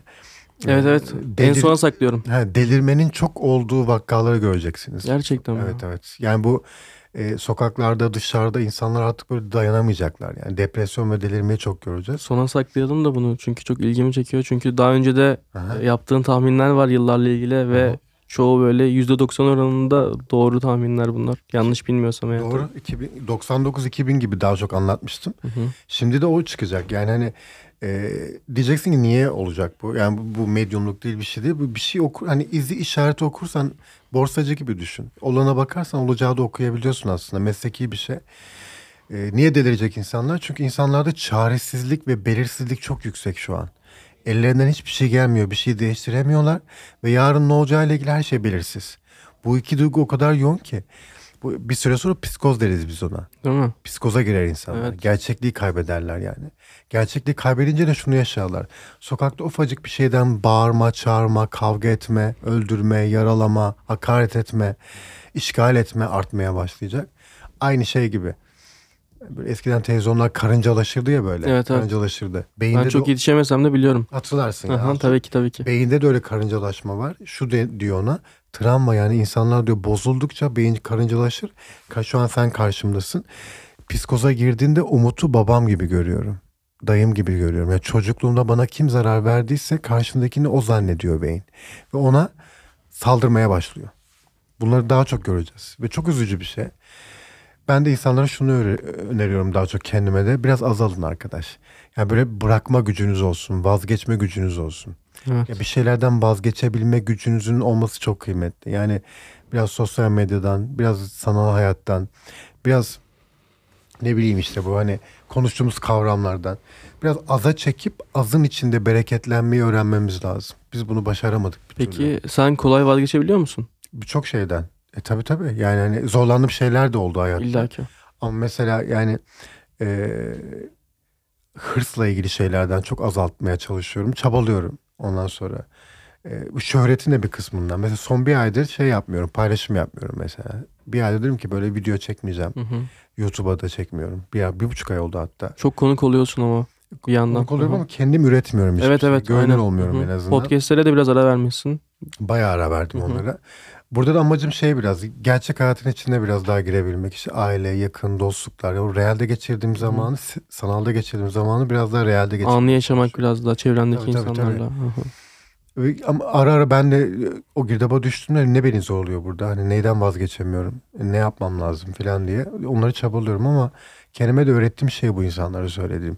Evet evet. En Delir- sona saklıyorum. Ha, delirmenin çok olduğu vakaları göreceksiniz. Gerçekten mi? Evet evet. Yani bu e, sokaklarda dışarıda insanlar artık böyle dayanamayacaklar. Yani depresyon ve delirmeyi çok göreceğiz. Sona saklayalım da bunu çünkü çok ilgimi çekiyor. Çünkü daha önce de Aha. e, yaptığın tahminler var yıllarla ilgili ve Aha. çoğu böyle %90 oranında doğru tahminler bunlar. Yanlış bilmiyorsam eğer. Doğru. 99-2000 gibi daha çok anlatmıştım. Hı hı. Şimdi de o çıkacak. Yani hani e, diyeceksin ki niye olacak bu? Yani bu, bu medyumluk değil bir şey değil. Bu bir şey okur. Hani izi işareti okursan borsacı gibi düşün. Olana bakarsan olacağı da okuyabiliyorsun aslında. Mesleki bir şey. E, niye delirecek insanlar? Çünkü insanlarda çaresizlik ve belirsizlik çok yüksek şu an. Ellerinden hiçbir şey gelmiyor. Bir şey değiştiremiyorlar. Ve yarın ne olacağıyla ilgili her şey belirsiz. Bu iki duygu o kadar yoğun ki. Bu, bir süre sonra psikoz deriz biz ona Değil mi? psikoza girer insanlar. Evet. Gerçekliği kaybederler yani. Gerçekliği kaybedince de şunu yaşarlar. Sokakta ufacık bir şeyden bağırma, çağırma, kavga etme, öldürme, yaralama, hakaret etme, işgal etme artmaya başlayacak. Aynı şey gibi. Böyle eskiden televizyonlar karıncalaşırdı ya böyle. Evet, evet. karıncalaşırdı. Beyinde Ben çok de yetişemesem de biliyorum. hatırlarsın. ya. Aha, tabii ki tabii ki. Beyinde de öyle karıncalaşma var. Şu de, diyor ona travma yani insanlar diyor bozuldukça beyin karıncalaşır. Ka- Şu an sen karşımdasın. Psikoza girdiğinde Umut'u babam gibi görüyorum. Dayım gibi görüyorum. Yani çocukluğumda bana kim zarar verdiyse karşındakini o zannediyor beyin. Ve ona saldırmaya başlıyor. Bunları daha çok göreceğiz. Ve çok üzücü bir şey. Ben de insanlara şunu öneriyorum daha çok kendime de. Biraz azalın arkadaş. Yani böyle bırakma gücünüz olsun. Vazgeçme gücünüz olsun. Evet. Ya bir şeylerden vazgeçebilme gücünüzün olması çok kıymetli. Yani biraz sosyal medyadan, biraz sanal hayattan, biraz ne bileyim işte bu hani konuştuğumuz kavramlardan biraz aza çekip azın içinde bereketlenmeyi öğrenmemiz lazım. Biz bunu başaramadık bir türlü. Peki sen kolay vazgeçebiliyor musun? Birçok şeyden. E tabii tabii. Yani hani zorlandığım şeyler de oldu hayatta. İlla ki. Ama mesela yani e, hırsla ilgili şeylerden çok azaltmaya çalışıyorum. Çabalıyorum ondan sonra. E, bu şöhretin de bir kısmından. Mesela son bir aydır şey yapmıyorum. Paylaşım yapmıyorum mesela. Bir aydır dedim ki böyle video çekmeyeceğim. Hı hı. YouTube'a da çekmiyorum. Bir, bir buçuk ay oldu hatta. Çok konuk oluyorsun ama bir yandan. Konuk oluyorum Hı hı. ama kendim üretmiyorum hiçbir Evet şey. evet. Aynen. olmuyorum Hı hı. en azından. Podcast'lere de biraz ara vermişsin. Bayağı ara verdim Hı hı. onlara. Burada da amacım şey biraz gerçek hayatın içine biraz daha girebilmek. İşte aile, yakın, dostluklar. O realde geçirdiğim zamanı, s- sanalda geçirdiğim zamanı biraz daha realde geçirmek. Anı yaşamak biraz daha çevrendeki Tabii, tabii, insanlarla. tabii. Hı hı. Ama ara ara ben de e, o girdaba düştüğümde ne beni zorluyor burada? Hani neyden vazgeçemiyorum? E, Ne yapmam lazım falan diye. Onları çabalıyorum ama kendime de öğrettiğim şey bu insanlara söylediğim.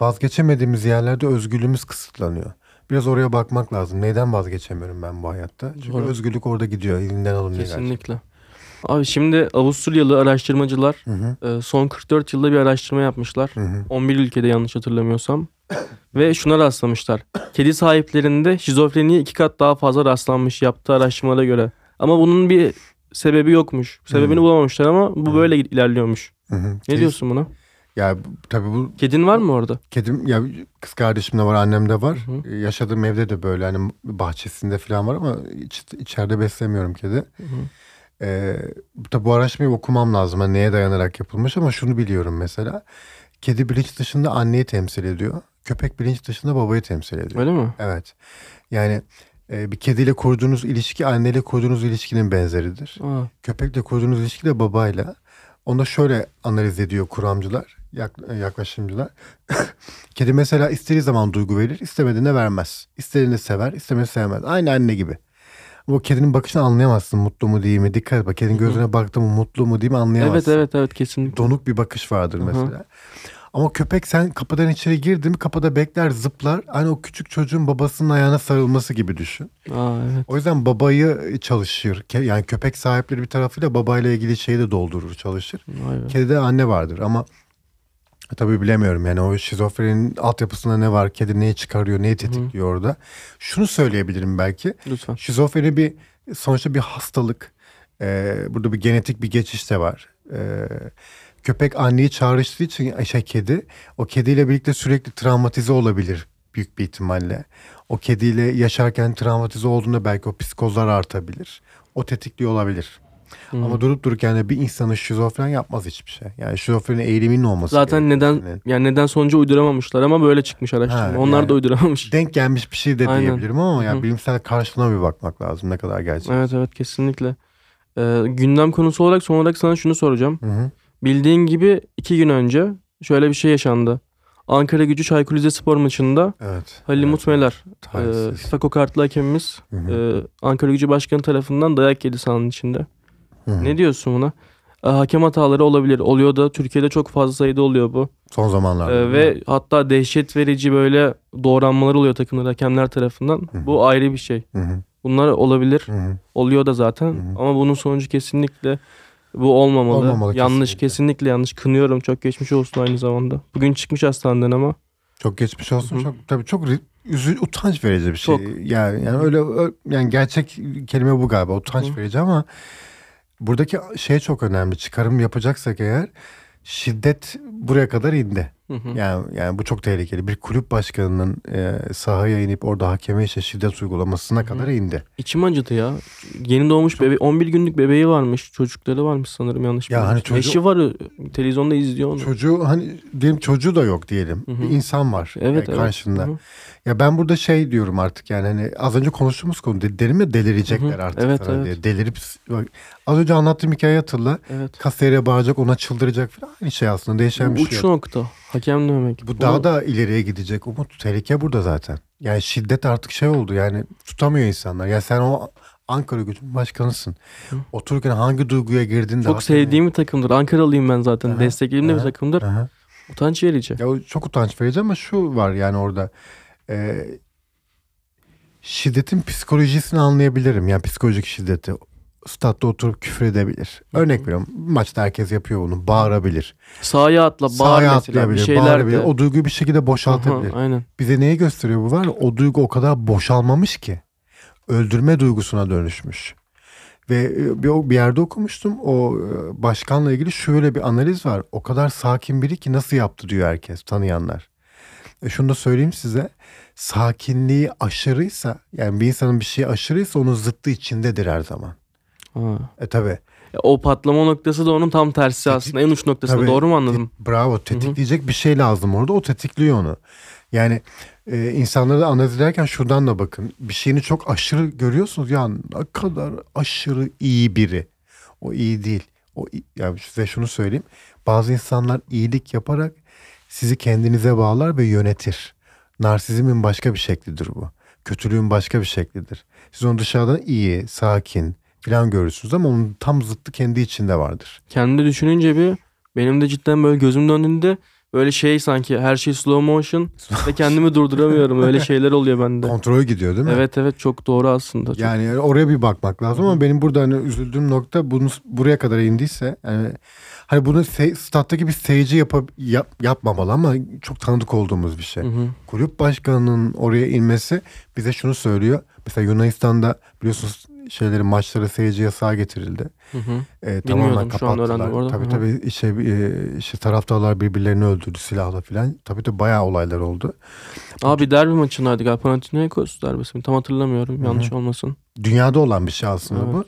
Vazgeçemediğimiz yerlerde özgürlüğümüz kısıtlanıyor. Biraz oraya bakmak lazım. Neyden vazgeçemiyorum ben bu hayatta? Çünkü Doğru. özgürlük orada gidiyor. Elinden alınıyor gerçekten. Abi şimdi Avusturyalı araştırmacılar Hı hı, e, son 44 yılda bir araştırma yapmışlar. hı hı. 11 ülkede yanlış hatırlamıyorsam. Ve şuna rastlamışlar. Kedi sahiplerinde şizofreniye iki kat daha fazla rastlanmış yaptığı araştırmalara göre. Ama bunun bir sebebi yokmuş. Sebebini Hmm. bulamamışlar ama bu Hmm. böyle ilerliyormuş. Hı hı. Ne Kedi- diyorsun buna? Ya tabii bu Kedin var mı orada? kedim ya kız kardeşim de var, annem de var. Hı Yaşadığım evde de böyle hani bahçesinde falan var ama iç, içeride beslemiyorum kedi. Hı hı. Ee, tabi bu araştırmayı okumam lazım. Hani neye dayanarak yapılmış ama şunu biliyorum mesela. Kedi bilinç dışında anneyi temsil ediyor. Köpek bilinç dışında babayı temsil ediyor. Öyle mi? Evet. Yani e, bir kediyle kurduğunuz ilişki anneyle kurduğunuz ilişkinin benzeridir. Aa, Köpekle kurduğunuz ilişki de babayla. Onu da şöyle analiz ediyor kuramcılar, yak- yaklaşımcılar. <laughs> Kedi mesela istediği zaman duygu verir, istemediğinde vermez. İstediğinde sever, istemediğinde sevmez. Aynı anne gibi. Ama kedinin bakışını anlayamazsın mutlu mu değil mi. Dikkat et bak kedinin gözüne baktın mı mutlu mu değil mi anlayamazsın. evet evet evet kesinlikle. Donuk bir bakış vardır mesela. Ama köpek sen kapıdan içeri girdin mi kapıda bekler zıplar. Hani o küçük çocuğun babasının ayağına sarılması gibi düşün. Aa, evet. O yüzden babayı çalışır. Yani köpek sahipleri bir tarafıyla babayla ilgili şeyi de doldurur çalışır. Be. Kedide anne vardır ama Tabii bilemiyorum yani o şizofrenin altyapısında ne var, kedi neyi çıkarıyor, neyi tetikliyor orada. Şunu söyleyebilirim belki. Lütfen. Şizofreni bir sonuçta bir hastalık. Ee, burada bir genetik bir geçiş de var. Ee, köpek anneyi çağrıştığı için şey kedi o kediyle birlikte sürekli travmatize olabilir büyük bir ihtimalle. O kediyle yaşarken travmatize olduğunda belki o psikozlar artabilir. O tetikliyor olabilir. Ama durup dururken de bir insanı şizofren yapmaz hiçbir şey. Yani şizofrenin eğiliminin olması Zaten gerekiyor. neden Yani yani neden sonucu uyduramamışlar ama böyle çıkmış araştırma. Ha, Onlar yani- da uyduramamış. denk gelmiş bir şey de Aynen. diyebilirim ama yani hı. bilimsel karşılığına bir bakmak lazım ne kadar gerçek. Evet evet kesinlikle. Ee, gündem konusu olarak son olarak sana şunu soracağım. Hı hı. Bildiğin gibi iki gün önce şöyle bir şey yaşandı. Ankara gücü Çaykur Rizespor maçında Evet. Halil evet, Umut Meler, e. FIFA kokartlı hakemimiz Hı hı. e, Ankara gücü başkanı tarafından dayak yedi sahanın içinde. Hı. Ne diyorsun buna? E, hakem hataları olabilir. Oluyor da Türkiye'de çok fazla sayıda oluyor bu. Son zamanlarda. E, ve hatta dehşet verici böyle doğranmalar oluyor takımlar hakemler tarafından. Hı. Bu ayrı bir şey. Hı. Bunlar olabilir. Hı. Oluyor da zaten. Hı. Ama bunun sonucu kesinlikle bu olmamalı. Olmamalı yanlış kesinlikle. kesinlikle. yanlış. Kınıyorum. Çok geçmiş olsun aynı zamanda. Bugün çıkmış hastaneden ama. Çok geçmiş olsun. Hı. Çok tabii çok üzü, utanç verici bir şey. Çok. Yani yani öyle ö- yani gerçek kelime bu galiba. Utanç hı. verici ama buradaki şey çok önemli. Çıkarım yapacaksak eğer şiddet buraya kadar indi. Hı hı. Yani yani bu çok tehlikeli. Bir kulüp başkanının e, sahaya inip orada hakeme işte şiddet uygulamasına kadar indi. İçim acıdı ya. Yeni doğmuş bebe 11 günlük bebeği varmış. Çocukları varmış sanırım yanlış Ya hani çocuk- Eşi var televizyonda izliyor onu. Çocuğu hani diyelim çocuğu da yok diyelim. Hı hı. Bir insan var Evet e, evet. karşında. Hı hı. Ya ben burada şey diyorum artık yani hani az önce konuştuğumuz konu de- derim ya delirecekler Hı hı. artık Evet, sana evet. diye. Delirip bak, az önce anlattığım hikayeyi hatırla. Evet. Kasiyere bağıracak ona çıldıracak falan aynı şey aslında değişen bir Bu şey uç nokta. Hakem demek. Bu daha da ileriye gidecek Umut. Tehlike burada zaten. Yani şiddet artık şey oldu yani tutamıyor insanlar. Ya sen o Ankara gücünün başkanısın. Hı. Otururken hangi duyguya girdin de Çok sevdiğim bir takımdır. Ankaralıyım ben zaten. Aha, Desteklediğim de bir takımdır. Aha. Utanç verici. Ya çok utanç verici ama şu var yani orada. E, şiddetin psikolojisini anlayabilirim. Yani psikolojik şiddeti. Statta oturup küfür edebilir. Örnek veriyorum. Maçta herkes yapıyor bunu. Bağırabilir. Sahaya atla, bağır Sahaya mesela. atlayabilir. Bir şeyler bağırabilir. de. O duyguyu bir şekilde boşaltabilir. Aha, aynen. Bize neyi gösteriyor bu var? O duygu o kadar boşalmamış ki. Öldürme duygusuna dönüşmüş. Ve e, bir, bir yerde okumuştum. O e, başkanla ilgili şöyle bir analiz var. O kadar sakin biri ki nasıl yaptı diyor herkes tanıyanlar. E şunu da söyleyeyim size. Sakinliği aşırıysa yani bir insanın bir şeyi aşırıysa onun zıttı içindedir her zaman. Ha. E tabi. O patlama noktası da onun tam tersi Tetik- aslında. En uç noktası. Tabii. Doğru mu anladım? Bravo tetikleyecek bir şey lazım orada o tetikliyor onu. Yani e, insanları da analiz ederken şuradan da bakın. Bir şeyini çok aşırı görüyorsunuz ya ne kadar aşırı iyi biri. O iyi değil. O yani size şunu söyleyeyim. Bazı insanlar iyilik yaparak sizi kendinize bağlar ve yönetir. Narsizmin başka bir şeklidir bu. Kötülüğün başka bir şeklidir. Siz onu dışarıdan iyi, sakin falan görürsünüz ama onun tam zıttı kendi içinde vardır. Kendi düşününce bir benim de cidden böyle gözüm döndüğünde böyle şey sanki her şey slow motion ve kendimi durduramıyorum. Öyle şeyler oluyor bende. Kontrol gidiyor değil mi? Evet evet çok doğru aslında. Çok- Yani oraya bir bakmak lazım ama benim burada hani üzüldüğüm nokta bunu buraya kadar indiyse yani hani bunu se- stat'taki bir seyirci yapab- yap, yapmamalı ama çok tanıdık olduğumuz bir şey. Hı hı. Kulüp başkanının oraya inmesi bize şunu söylüyor. Mesela Yunanistan'da biliyorsunuz şeyleri maçlara seyirci yasağı getirildi. Hı hı. Ee, tamamen kapattılar. Tabii Hı hı. tabii işte, e, işte taraftarlar birbirlerini öldürdü silahla falan. Tabii tabii bayağı olaylar oldu. Abi derbi maçındaydı galiba. Panathinaikos derbisi mi? Tam hatırlamıyorum. Yanlış olmasın. Dünyada olan bir şey aslında Evet. bu.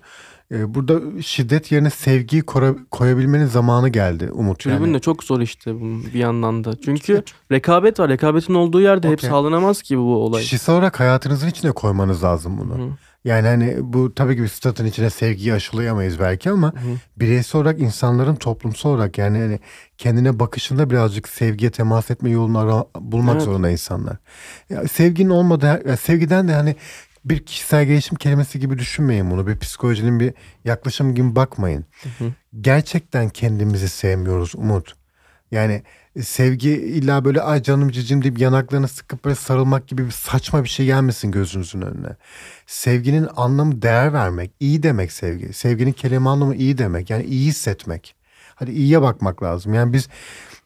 Ee, burada şiddet yerine sevgiyi koyabilmenin zamanı geldi Umut. Tribün Yani de çok zor işte bir yandan da. Çünkü rekabet var. Rekabetin olduğu yerde hep Okey. sağlanamaz ki bu olay. kişisel olarak hayatınızın içine koymanız lazım bunu. Hı. Yani hani bu tabii ki bir statın içine sevgiyi aşılayamayız belki ama Hı. bireysel olarak insanların toplumsal olarak yani hani kendine bakışında birazcık sevgiye temas etme yolunu ara- bulmak Evet. zorunda insanlar. Ya sevginin olmadığı, sevgiden de hani bir kişisel gelişim kelimesi gibi düşünmeyin bunu. Bir psikolojinin bir yaklaşım gibi bakmayın. hı. Gerçekten kendimizi sevmiyoruz Umut. Yani sevgi illa böyle ay canım cicim deyip yanaklarını sıkıp böyle sarılmak gibi bir saçma bir şey gelmesin gözünüzün önüne. Sevginin anlamı değer vermek, iyi demek sevgi. Sevginin kelime anlamı iyi demek. Yani iyi hissetmek. Hadi iyiye bakmak lazım. Yani biz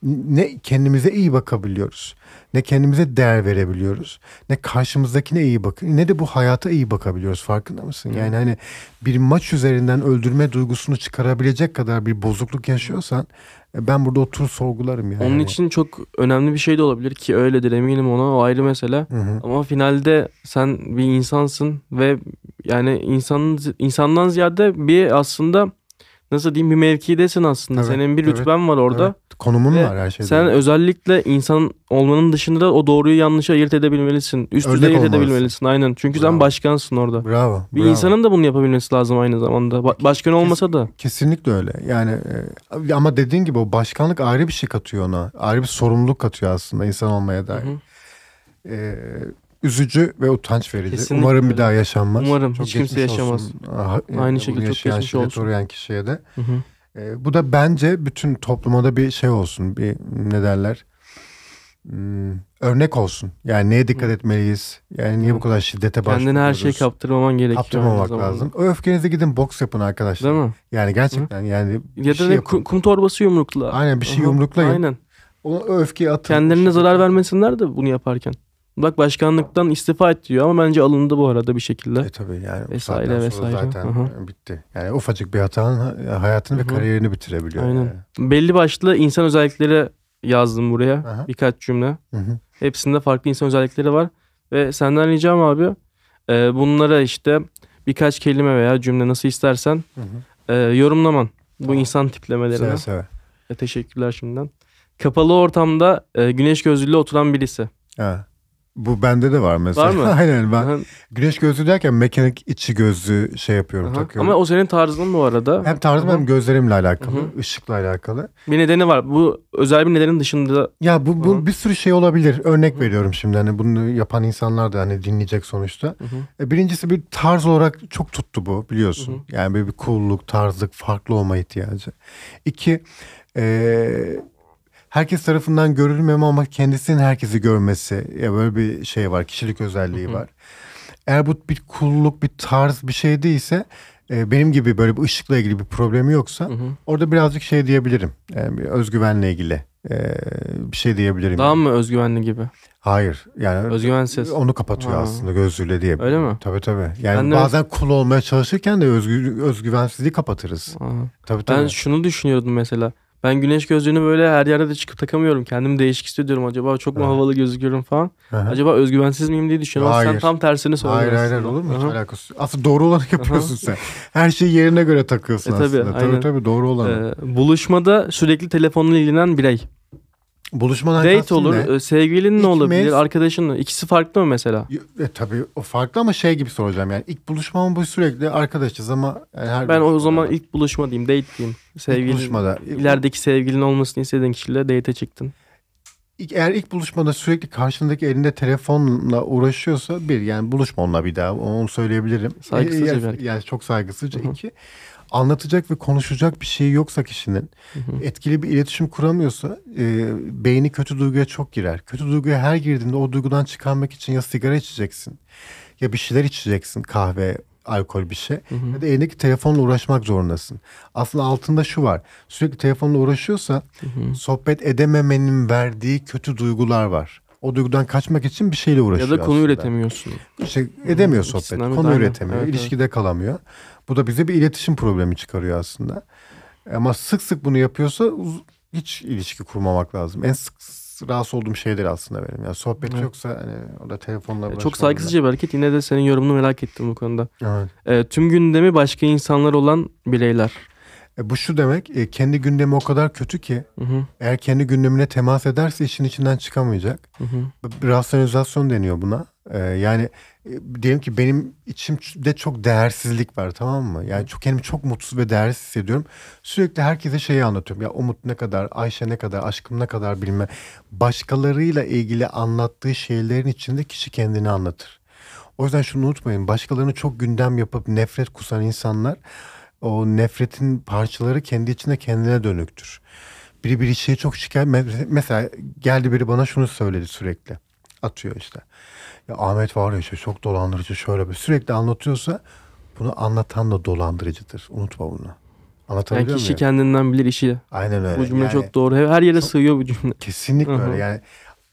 ne kendimize iyi bakabiliyoruz. Ne kendimize değer verebiliyoruz. Ne karşımızdakine iyi bak ne de bu hayata iyi bakabiliyoruz. Farkında mısın? Yani hani bir maç üzerinden öldürme duygusunu çıkarabilecek kadar bir bozukluk yaşıyorsan e, ben burada oturup sorgularım yani. Onun için çok önemli bir şey de olabilir ki öyledir eminim ona o ayrı mesele. Hı hı. Ama finalde sen bir insansın ve yani insanın insandan ziyade bir aslında nasıl diyeyim bir mevkidesin aslında. Evet, Senin bir evet, rütben var orada. Evet. Konumun Ve var her şeyde. Sen özellikle insan olmanın dışında o doğruyu yanlışı ayırt edebilmelisin. Üst düzey ayırt olmalısın. edebilmelisin aynen. Çünkü Bravo. sen başkansın orada. Bravo. Bir bravo. insanın da bunu yapabilmesi lazım aynı zamanda. Ba- başkan olmasa da. Kesinlikle öyle. Yani e, ama dediğin gibi o başkanlık ayrı bir şey katıyor ona. Ayrı bir sorumluluk katıyor aslında insan olmaya Hı dair. hı. E, üzücü ve utanç verici. Kesinlikle Umarım bir daha yaşanmaz. Umarım hiç kimse yaşamaz. olsun. Aynı şekilde çok yaşayan, geçmiş olsun. uğrayan kişiye de. Hı hı. E, bu da bence bütün topluma da bir şey olsun. Bir ne derler? Hmm, örnek olsun. Yani neye dikkat Hı. etmeliyiz? Yani niye bu kadar şiddete başvuruyoruz? Kendine her şeyi kaptırmaman gerekiyor. Kaptırmamak lazım. O öfkenize gidin boks yapın arkadaşlar. Değil mi? Yani gerçekten yani bir Ya da şey kum, kum torbası yumrukla. Aynen bir şey Aha, yumruklayın. Aynen. O öfkeyi atın. Kendilerine O zarar vermesinler de bunu yaparken. Bak başkanlıktan istifa et diyor ama bence alındı bu arada bir şekilde. E tabii yani Vesaire, vesaire. zaten Aha. bitti. Yani ufacık bir hatanın ha- hayatını Hı ve kariyerini bitirebiliyor. Aynen. yani. Belli başlı insan özellikleri yazdım buraya. Aha. Birkaç cümle. Hı hı. Hepsinde farklı insan özellikleri var. Ve senden ricam abi e, bunlara işte birkaç kelime veya cümle nasıl istersen e, yorumlaman. Bu Tamam. insan tiplemelerine. Seve seve. E, teşekkürler şimdiden. Kapalı ortamda e, güneş gözlüğüyle oturan birisi. Ha. Bu bende de var mesela. Var mı? <laughs> Aynen ben Aha, güneş gözlüğü derken mekanik içi gözlüğü şey yapıyorum aha. takıyorum. Ama o senin tarzın bu arada. hem tarzım Aha. hem gözlerimle alakalı, Hı ışıkla alakalı. Bir nedeni var. Bu özel bir nedenin dışında Ya bu, bu bir sürü şey olabilir. Örnek Hı. veriyorum şimdi hani bunu yapan insanlar da hani dinleyecek sonuçta. Hı. E, Birincisi bir tarz olarak çok tuttu bu biliyorsun. Hı Yani böyle bir cool'luk, tarzlık, farklı olma ihtiyacı. İki, e, herkes tarafından görülmeme ama kendisinin herkesi görmesi. Ya böyle bir şey var, kişilik özelliği var. Eğer bu bir cool'luk, bir tarz bir şey değilse e, benim gibi böyle bir ışıkla ilgili bir problemi yoksa Hı hı. orada birazcık şey diyebilirim. Yani bir özgüvenle ilgili e, bir şey diyebilirim. Daha yani. mı özgüvenli gibi? Hayır. Yani Özgüvensiz. onu kapatıyor Ha. aslında gözlüğüyle diye. Öyle mi? Tabii tabii. Yani Ben de- bazen cool olmaya çalışırken de özgü, özgüvensizliği kapatırız. Aha. Tabii tabii. Ben şunu düşünüyordum mesela. Ben güneş gözlüğünü böyle her yerde de çıkıp takamıyorum. Kendimi değişik hissediyorum. Acaba çok mu Evet. havalı gözüküyorum falan. Hı. Acaba özgüvensiz miyim diye düşünüyorum. Ama Sen Hayır. tam tersini söyledin Hayır hayır hayır, olur mu? Hiç Aha. alakası. Aslında doğru olanı yapıyorsun sen. Her şeyi yerine göre takıyorsun E, tabii, aslında. Tabii aynen. tabii doğru olanı. Ee, buluşmada sürekli telefonla ilgilenen birey. Buluşmadan Date olur, ne? e, sevgilin ne İlk olabilir, arkadaşın İkisi farklı mı mesela? E, tabii o farklı ama şey gibi soracağım yani ilk buluşmam bu sürekli arkadaşız ama yani her Ben o zaman ilk buluşma diyeyim, date diyeyim. İlk Sevgilin, buluşmada ilerideki sevgilin olmasını istediğin kişiyle date'e çıktın. İlk- eğer ilk buluşmada sürekli karşındaki elinde telefonla uğraşıyorsa bir yani buluşma onunla bir daha onu söyleyebilirim. Saygısızca E, yani, hareket. yani çok saygısızca. Hı hı. İki anlatacak ve konuşacak bir şey yoksa kişinin Hı hı. etkili bir iletişim kuramıyorsa e, beyni kötü duyguya çok girer. Kötü duyguya her girdiğinde o duygudan çıkarmak için ya sigara içeceksin ya bir şeyler içeceksin kahve alkol bir şey Hı hı. ya da elindeki telefonla uğraşmak zorundasın. Aslında altında şu var sürekli telefonla uğraşıyorsa Hı hı. sohbet edememenin verdiği kötü duygular var. O duygudan kaçmak için bir şeyle Ya uğraşıyor da konu aslında. üretemiyorsun. İşte edemiyor Hmm, sohbet. ikisinden Konu aynen. üretemiyor. Evet, evet. ilişkide kalamıyor. Bu da bize bir iletişim problemi çıkarıyor aslında. Ama sık sık bunu yapıyorsa hiç ilişki kurmamak lazım. En sık rahatsız olduğum şeydir aslında benim. Yani sohbet Evet. yoksa hani o da telefonla Çok uğraşmam saygısızca bir hareket. Yine de senin yorumunu merak ettim bu konuda. da. Evet. Ee, tüm gündemi başka insanlar olan bireyler. E, bu şu demek e, kendi gündemi o kadar kötü ki Hı hı. eğer kendi gündemine temas ederse işin içinden çıkamayacak. Hı hı. Rasyonalizasyon deniyor buna. Ee, yani e, diyelim ki benim içimde çok değersizlik var tamam mı? Yani çok kendimi çok mutsuz ve değersiz hissediyorum. Sürekli herkese şeyi anlatıyorum. Ya Umut ne kadar, Ayşe ne kadar, aşkım ne kadar bilme. Başkalarıyla ilgili anlattığı şeylerin içinde kişi kendini anlatır. O yüzden şunu unutmayın. Başkalarını çok gündem yapıp nefret kusan insanlar o nefretin parçaları kendi içinde kendine dönüktür. Biri bir şeyi çok şikayet... me- Mesela geldi biri bana şunu söyledi sürekli. Atıyor işte. Ya Ahmet var ya işte çok dolandırıcı şöyle bir sürekli anlatıyorsa bunu anlatan da dolandırıcıdır. Unutma bunu. Yani Anlatabiliyor kişi muyum? kendinden bilir işi. Aynen öyle. Bu cümle Yani çok doğru. Her yere çok- sığıyor bu cümle. Kesinlikle öyle. Yani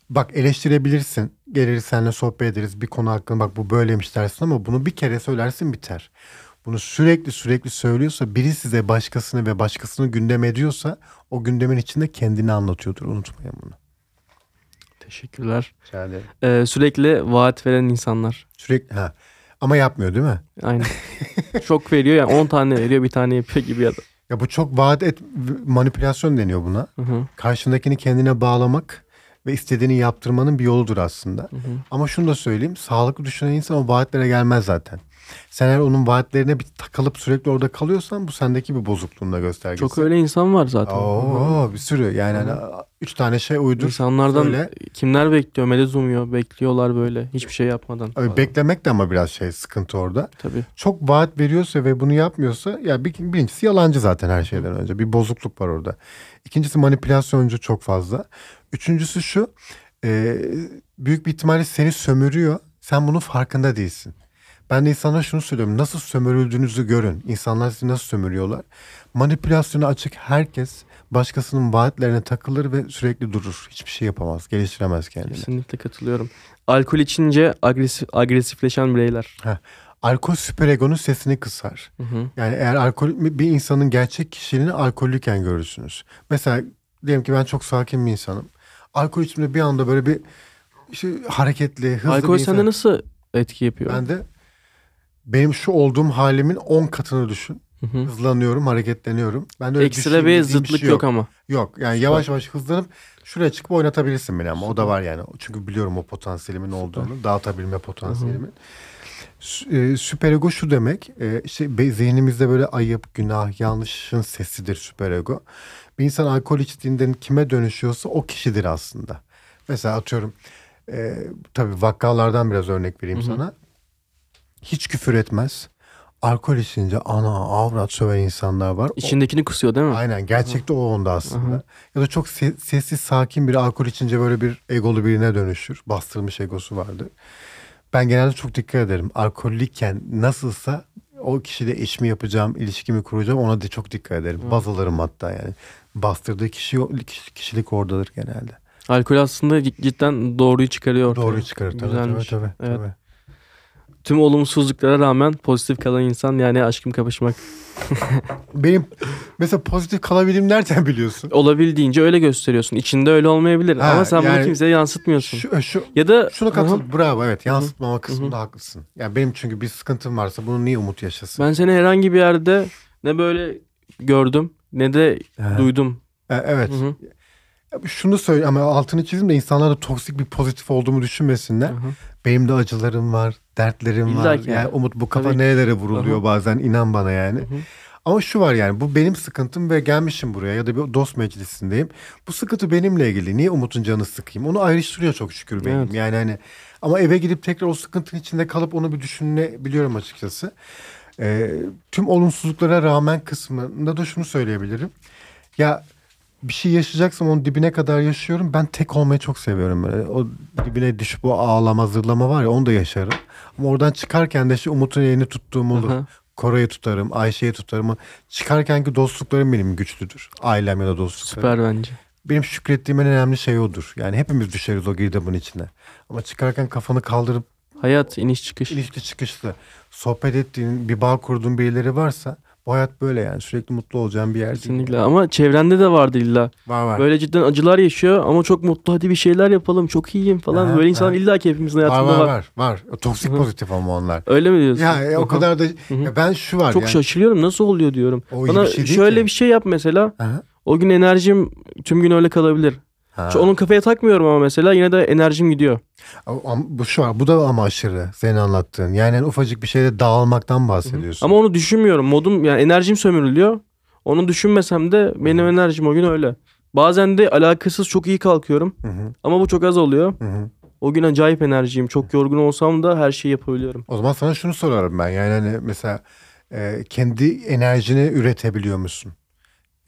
bak eleştirebilirsin. Geliriz seninle sohbet ederiz. Bir konu hakkında bak bu böyleymiş dersin ama bunu bir kere söylersin biter. Bunu sürekli sürekli söylüyorsa biri size başkasını ve başkasını gündem ediyorsa o gündemin içinde kendini anlatıyordur. Unutmayın bunu. Teşekkürler. Rica ederim. Ee, sürekli vaat veren insanlar. Sürekli ha. Ama yapmıyor değil mi? Aynen. <laughs> çok veriyor yani 10 tane veriyor bir tane yapıyor gibi ya da. Ya bu çok vaat et manipülasyon deniyor buna. Hı hı, Karşındakini kendine bağlamak ve istediğini yaptırmanın bir yoludur aslında. hı hı. Ama şunu da söyleyeyim. Sağlıklı düşünen insan o vaatlere gelmez zaten. Sen eğer onun vaatlerine bir takılıp sürekli orada kalıyorsan bu sendeki bir bozukluğun da göstergesi. Çok öyle insan var zaten. Oo, bir sürü. Yani hani üç tane şey uydur. İnsanlardan söyle. kimler bekliyor? Medet umuyor. Bekliyorlar böyle. Hiçbir şey yapmadan. Abi beklemek de ama biraz şey sıkıntı orada. Tabii. Çok vaat veriyorsa ve bunu yapmıyorsa ya bir, birincisi yalancı zaten her şeyden önce. Bir bozukluk var orada. İkincisi manipülasyoncu çok fazla. Üçüncüsü şu e, büyük bir ihtimalle seni sömürüyor. Sen bunun farkında değilsin. Ben de insanlara şunu söylüyorum. Nasıl sömürüldüğünüzü görün. İnsanlar sizi nasıl sömürüyorlar. Manipülasyona açık herkes başkasının vaatlerine takılır ve sürekli durur. Hiçbir şey yapamaz. Geliştiremez kendini. Kesinlikle katılıyorum. Alkol içince agresif, agresifleşen bireyler. Alkol süperegonun sesini kısar. Hı hı. Yani eğer alkol bir insanın gerçek kişiliğini alkollüyken görürsünüz. Mesela diyelim ki ben çok sakin bir insanım. Alkol içimde bir anda böyle bir işte hareketli, hızlı Alkol bir sende insan. nasıl etki yapıyor? Ben de benim şu olduğum halimin 10 katını düşün. Hı hı. Hızlanıyorum, hareketleniyorum. Ben de öyle Ekstra bir şey zıtlık yok ama. Yok yani yavaş yavaş hızlanıp şuraya çıkıp oynatabilirsin beni ama o da var yani. Çünkü biliyorum o potansiyelimin olduğunu, dağıtabilme potansiyelimin. E, Süperego şu demek, e, işte zihnimizde böyle ayıp, günah, yanlışın sesidir süperego. Bir insan alkol içtiğinde kime dönüşüyorsa o kişidir aslında. Mesela atıyorum, e, tabii vakalardan biraz örnek vereyim sana. Hiç küfür etmez. Alkol içince ana avrat söven insanlar var. O- İçindekini kusuyor değil mi? Aynen gerçekte o onda aslında. Ya da çok se- sessiz sakin biri alkol içince böyle bir egolu birine dönüşür. Bastırılmış egosu vardır. Ben genelde çok dikkat ederim. Alkollüyken nasılsa o kişiyle eş mi yapacağım, ilişkimi kuracağım ona da çok dikkat ederim. Baz alırım hatta yani. Bastırdığı kişi, kişi- kişilik oradadır genelde. Alkol aslında cid- cidden doğruyu çıkarıyor. Doğruyu çıkarır tabii Güzelmiş. tabii tabii. Evet. tabii. Tüm olumsuzluklara rağmen pozitif kalan insan yani aşkım kapışmak. <laughs> Benim mesela pozitif kalabildiğim nereden biliyorsun? Olabildiğince öyle gösteriyorsun. İçinde öyle olmayabilir Ha, ama sen bunu yani kimseye yansıtmıyorsun. Şu, şu, ya da şuna katıl. Aha. Bravo evet yansıtmama kısmında haklısın. Yani benim çünkü bir sıkıntım varsa bunu niye umut yaşasın? ben seni herhangi bir yerde ne böyle gördüm ne de Aha. duydum. E, Evet. Hı hı, Şunu söyle ama altını çizeyim de insanlar da toksik bir pozitif olduğumu düşünmesinler. hı hı. Benim de acılarım var, dertlerim İlla var. Yani yani. Umut bu kafa Tabii. nerelere vuruluyor Aha. bazen inan bana yani. Hı. Ama şu var yani bu benim sıkıntım ve gelmişim buraya ya da bir dost meclisindeyim. Bu sıkıntı benimle ilgili. Niye Umut'un canı sıkayım? Onu ayrıştırıyor çok şükür benim. Evet. Yani hani ama eve gidip tekrar o sıkıntının içinde kalıp onu bir düşünebiliyorum açıkçası. Ee, tüm olumsuzluklara rağmen kısmında da şunu söyleyebilirim. Ya bir şey yaşayacaksam onun dibine kadar yaşıyorum. Ben tek olmayı çok seviyorum. Böyle. O dibine düşüp o ağlama zırlama var ya onu da yaşarım. Ama oradan çıkarken de işte Umut'un elini tuttuğum olur. Koray'ı tutarım, Ayşe'yi tutarım. Çıkarkenki dostluklarım benim güçlüdür. Ailem ya da dostluklarım. Süper bence. Benim şükrettiğim en önemli şey odur. Yani hepimiz düşeriz o girdabın içine. Ama çıkarken kafanı kaldırıp Hayat iniş çıkış. ilişki çıkışlı sohbet ettiğin, bir bağ kurduğun birileri varsa bu hayat böyle yani. Sürekli mutlu olacağın bir yer değil. Kesinlikle ama çevrende de vardı illa. Var var. Böyle cidden acılar yaşıyor ama çok mutlu hadi bir şeyler yapalım çok iyiyim falan. Aha, Böyle insanlar illa ki hepimizin hayatında var, var. var, var. Toksik pozitif ama onlar. Öyle mi diyorsun? Ya e, o kadar da ya ben şu var Çok yani. şaşırıyorum nasıl oluyor diyorum. O Bana bir şey şöyle ki. bir şey yap mesela. Aha. O gün enerjim tüm gün öyle kalabilir. Ha. Şu onun kafaya takmıyorum ama mesela yine de enerjim gidiyor. Ama bu şu var. Bu da ama aşırı senin anlattığın. Yani hani ufacık bir şeyde dağılmaktan bahsediyorsun. Ama onu düşünmüyorum. Modum yani enerjim sömürülüyor. Onu düşünmesem de benim enerjim o gün öyle. Bazen de alakasız çok iyi kalkıyorum. Hı hı, Ama bu çok az oluyor. hı hı. O gün acayip enerjiyim. Çok yorgun olsam da her şeyi yapabiliyorum. O zaman sana şunu sorarım ben. Yani hani mesela e, kendi enerjini üretebiliyor musun?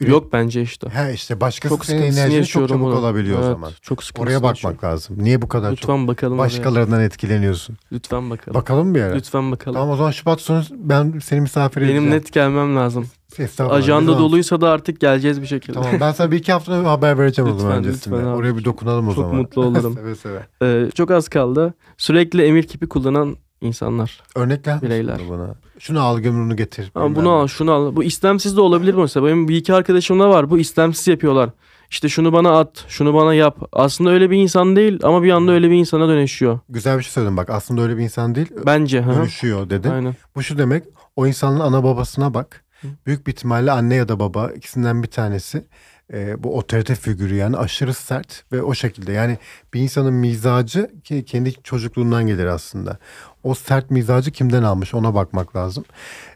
Üret- Yok bence işte. He işte başkası Çok senin enerjini çok çabuk bunu. alabiliyor o Evet, zaman. Çok Oraya bakmak yaşıyorum. lazım. Niye bu kadar çok Lütfen bakalım. oraya. başkalarından etkileniyorsun? Lütfen bakalım. Bakalım bir ara. Lütfen bakalım. Tamam o zaman Şubat sonu ben seni misafir edeceğim. Benim net gelmem lazım. Estağfurullah, Ajanda doluysa da artık geleceğiz bir şekilde. Tamam ben sana bir iki hafta haber vereceğim o zaman Lütfen, öncesinde. lütfen abi. Oraya bir dokunalım o Çok zaman. mutlu olurum. <laughs> seve seve. Ee, çok az kaldı. Sürekli emir kipi kullanan insanlar. Misin Bireyler. bana? Şunu al gömrünü getir. Ama bilmem bunu al, şunu al. Bu istemsiz de olabilir mesela? Benim bir iki arkadaşım da var. Bu istemsiz yapıyorlar. İşte şunu bana at, şunu bana yap. Aslında öyle bir insan değil ama bir anda öyle bir insana dönüşüyor. Güzel bir şey söyledin bak. Aslında öyle bir insan değil. Bence. Dönüşüyor dedin. Aynen. Bu şu demek. O insanın ana babasına bak. Büyük bir ihtimalle anne ya da baba ikisinden bir tanesi. E, bu otorite figürü yani aşırı sert ve o şekilde. Yani bir insanın mizacı ki kendi çocukluğundan gelir aslında. O sert mizacı kimden almış ona bakmak lazım.